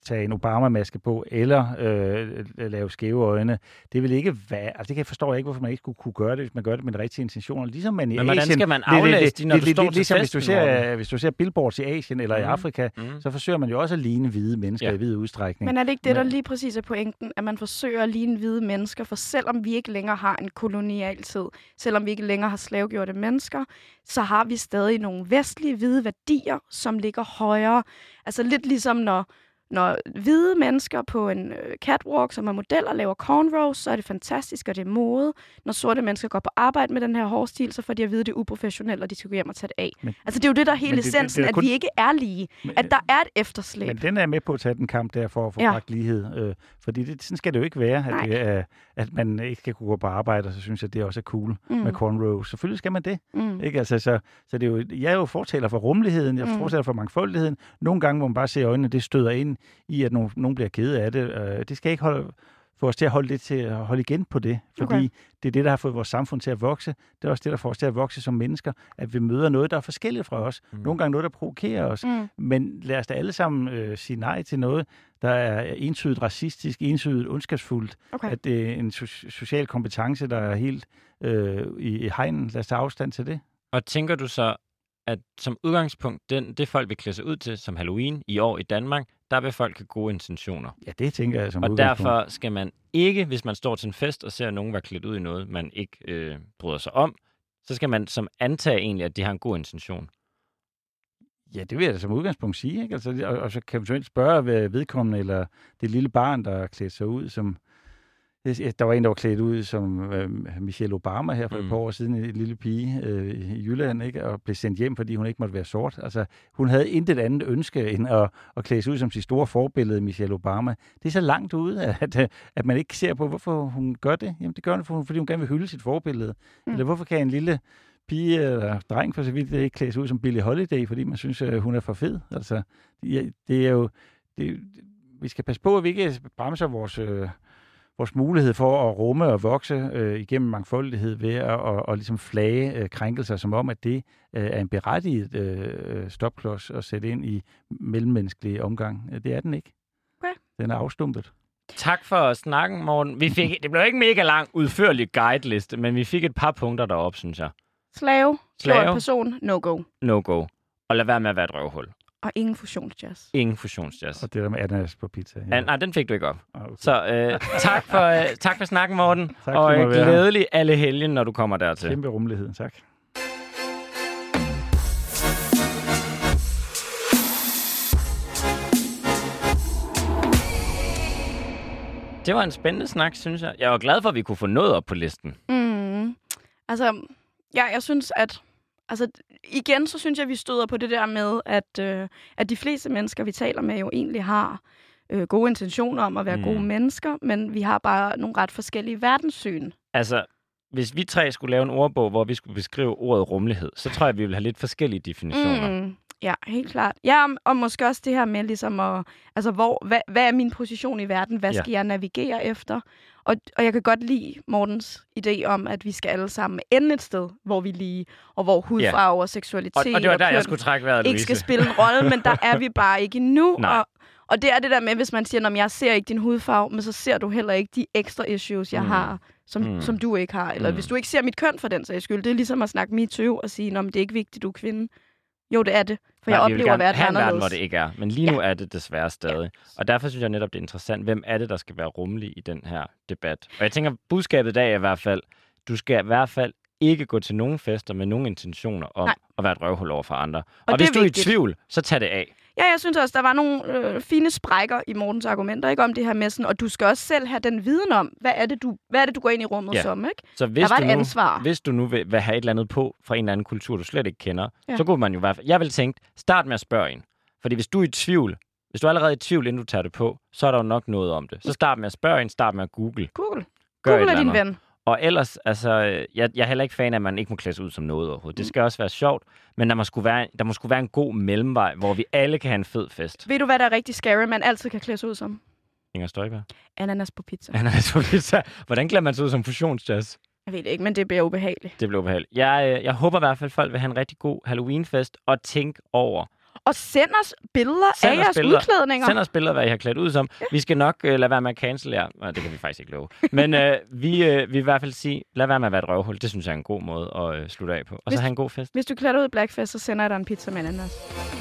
S3: tage en Obama-maske på, eller øh, lave skæve øjne, det vil ikke være... Altså, det kan jeg forstår jeg ikke, hvorfor man ikke skulle kunne gøre det, hvis man gør det med de rigtige intentioner. Ligesom man i
S2: Men hvordan
S3: Asien...
S2: skal man
S3: det- det-
S2: aflæse
S3: det-
S2: de, når
S3: det-
S2: du
S3: det-
S2: står
S3: det-
S2: til
S3: ligesom
S2: festen,
S3: hvis du, ser, hvis du ser billboards i Asien eller i
S2: Mhm.
S3: Afrika,
S2: Mm.
S3: så forsøger man jo også at ligne hvide mennesker
S2: Ja.
S3: i vid udstrækning.
S1: Men er det ikke det, der lige præcis er pointen, at man forsøger at ligne hvide mennesker, for selvom vi ikke længere har en kolonial tid, selvom vi ikke længere har slavegjorte mennesker, så har vi stadig nogle vestlige hvide værdier, som ligger højere. Altså lidt ligesom når når hvide mennesker på en øh, catwalk, som er modeller, laver cornrows, så er det fantastisk, og det er mode. Når sorte mennesker går på arbejde med den her hårstil, så får de at vide, at det er uprofessionelt, og de skal gå hjem og tage det af.
S3: Men-
S1: altså det er jo det, der er hele essensen, at
S3: kun-
S1: vi ikke er lige.
S3: Men-
S1: At der er et efterslæb.
S3: Men den er med på at tage den kamp der for at få
S1: Ja.
S3: bragt lighed. Øh, fordi det, sådan skal det jo ikke være,
S1: Nej.
S3: at, det er, at man ikke skal kunne gå på arbejde, og så synes jeg, at det også er cool
S1: Mm.
S3: med cornrows. Selvfølgelig skal man det.
S1: Mm.
S3: Ikke? Altså, så, så det er jo, jeg er jo fortaler for rummeligheden, jeg er
S1: Mm.
S3: fortaler for mangfoldigheden. Nogle gange, hvor man bare ser øjnene, det støder ind i, at nogen, nogen bliver kede af det. Øh, det skal ikke holde, få os til at holde, lidt til at holde igen på det, fordi
S1: Okay.
S3: det er det, der har fået vores samfund til at vokse. Det er også det, der får os til at vokse som mennesker, at vi møder noget, der er forskelligt fra os.
S2: Mm.
S3: Nogle gange noget, der provokerer os.
S1: Mm.
S3: Men lad os da alle sammen øh, sige nej til noget, der er entydigt racistisk, entydigt ondskabsfuldt.
S1: Okay.
S3: At det er en so- social kompetence, der er helt øh, i, i hegnen. Lad os tage afstand til det.
S2: Og tænker du så, at som udgangspunkt, den, det folk vil klæde sig ud til som Halloween i år i Danmark, der vil folk have gode intentioner.
S3: Ja, det tænker jeg som
S2: Og derfor skal man ikke, hvis man står til en fest og ser nogen være klædt ud i noget, man ikke øh, bryder sig om, så skal man som antage egentlig, at de har en god intention.
S3: Ja, det vil jeg da som udgangspunkt sige. Ikke? Altså, og, og så kan man spørge hvad vedkommende, eller det lille barn, der er klædt sig ud som... Der var en, der var klædt ud som øh, Michelle Obama her for mm. Et par år siden, en lille pige øh, i Jylland, ikke? og blev sendt hjem, fordi hun ikke måtte være sort. Altså, hun havde intet andet ønske end at, at klæde sig ud som sit store forbillede, Michelle Obama. Det er så langt ude, at, at, man ikke ser på, hvorfor hun gør det. Jamen, det gør hun, fordi hun gerne vil hylde sit forbillede.
S1: Mm.
S3: Eller hvorfor kan en lille pige eller dreng for så vidt ikke klæde sig ud som Billie Holiday, fordi man synes, at hun er for fed. Altså, det er jo... Det, vi skal passe på, at vi ikke bremser vores, øh, vores mulighed for at rumme og vokse øh, igennem mangfoldighed ved at og, og ligesom flage øh, krænkelser, som om, at det øh, er en berettiget øh, stopklods at sætte ind i mellemmenneskelig omgang. Det er den ikke.
S1: Okay.
S3: Den er afstumpet.
S2: Tak for snakken, Morten. Vi fik, det blev ikke mega lang, udførlig guideliste, men vi fik et par punkter deroppe, synes jeg.
S1: Slave,
S2: Slave.
S1: person, no go.
S2: No go. Og lad være med at være et røvhul.
S1: Og ingen fusionsjazz.
S2: Ingen fusionsjazz.
S3: Og det der med ananas på pizza.
S2: Ja. Nej, den fik du ikke op.
S3: Ah, okay.
S2: Så øh, tak, for, øh, tak for snakken, Morten.
S3: Tak,
S2: og øh, glædelig alle helgen, når du kommer dertil.
S3: Kæmpe rummelighed, tak.
S2: Det var en spændende snak, synes jeg. Jeg var glad for, at vi kunne få noget op på listen.
S1: Mm. Altså, ja, jeg synes, at... Altså, igen, så synes jeg, vi støder på det der med, at, øh, at de fleste mennesker, vi taler med, jo egentlig har øh, gode intentioner om at være
S2: Mm.
S1: gode mennesker, men vi har bare nogle ret forskellige verdenssyn.
S2: Altså, hvis vi tre skulle lave en ordbog, hvor vi skulle beskrive ordet rummelighed, så tror jeg, vi ville have lidt forskellige definitioner. Mm.
S1: Ja, helt klart. Ja, og- måske også det her med ligesom at, altså hvor, hvad, hvad er min position i verden? Hvad
S2: Ja.
S1: skal jeg navigere efter? Og, og jeg kan godt lide Mortens idé om, at vi skal alle sammen ende et sted, hvor vi lige, og hvor hudfarve og seksualitet
S2: Og, og det var der, jeg skulle trække vejret,
S1: ikke skal spille en rolle, men der er vi bare ikke endnu.
S2: Nej.
S1: Og, og det er det der med, hvis man siger, at jeg ser ikke din hudfarve, men så ser du heller ikke de ekstra issues, jeg
S2: Mm.
S1: har, som,
S2: Mm.
S1: som du ikke har. Eller
S2: Mm.
S1: hvis du ikke ser mit køn for den sags skyld, det er ligesom at snakke MeToo og sige, at det er ikke vigtigt, du er kvinde. Jo, det er det. For
S2: Nej,
S1: jeg oplever
S2: gerne
S1: verden
S2: have en verden,
S1: anderledes.
S2: hvor det ikke er. Men lige nu er det desværre stadig. Og derfor synes jeg netop, det er interessant, hvem er det, der skal være rummelig i den her debat. Og jeg tænker, budskabet i dag er i hvert fald, du skal i hvert fald ikke gå til nogen fester med nogen intentioner om
S1: Nej.
S2: at være et røvhul over for andre. Og,
S1: Og
S2: hvis du er i tvivl, så tag det af.
S1: Ja, jeg synes også, der var nogle øh, fine sprækker i Mortens argumenter, ikke om det her med sådan, og du skal også selv have den viden om, hvad er det, du, hvad er det, du går ind i rummet
S2: Ja.
S1: som, ikke?
S2: Så hvis
S1: Der var
S2: du
S1: et
S2: nu,
S1: ansvar.
S2: Hvis du nu vil, vil have et eller andet på fra en eller anden kultur, du slet ikke kender, ja. Så kunne man jo i hvert fald... Jeg vil tænke, start med at spørge en. Fordi hvis du er i tvivl, hvis du er allerede i tvivl, inden du tager det på, så er der jo nok noget om det. Så start med at spørge en, start med at google.
S1: Google.
S2: Gør
S1: Google er din ven.
S2: Og ellers, altså, jeg, jeg er heller ikke fan af, at man ikke må klæde sig ud som noget overhovedet. Det skal også være sjovt, men der må, skulle være, der må skulle være en god mellemvej, hvor vi alle kan have en fed fest.
S1: Ved du, hvad der er rigtig scary, man altid kan klæde sig ud som?
S2: Inger Støjberg.
S1: Ananas på pizza.
S2: Ananas på pizza. Hvordan klæder man sig ud som fusionsjazz?
S1: Jeg ved det ikke, men det bliver ubehageligt.
S2: Det bliver ubehageligt. Jeg, øh, jeg håber i hvert fald, at folk vil have en rigtig god Halloweenfest, og tænk over,
S1: Og send os billeder
S2: Send
S1: af
S2: os
S1: jeres
S2: billeder.
S1: udklædninger.
S2: Send os billeder, hvad I har klædt ud som. Vi skal nok øh, lade være med at cancel jer. Det kan vi faktisk ikke love. Men øh, vi øh, vil i hvert fald sige, lad være med at være et røvhul. Det synes jeg er en god måde at øh, slutte af på. Og så
S1: Hvis-
S2: have en god fest.
S1: Hvis du klæder dig ud i blackface, så sender jeg dig en pizza med ananas.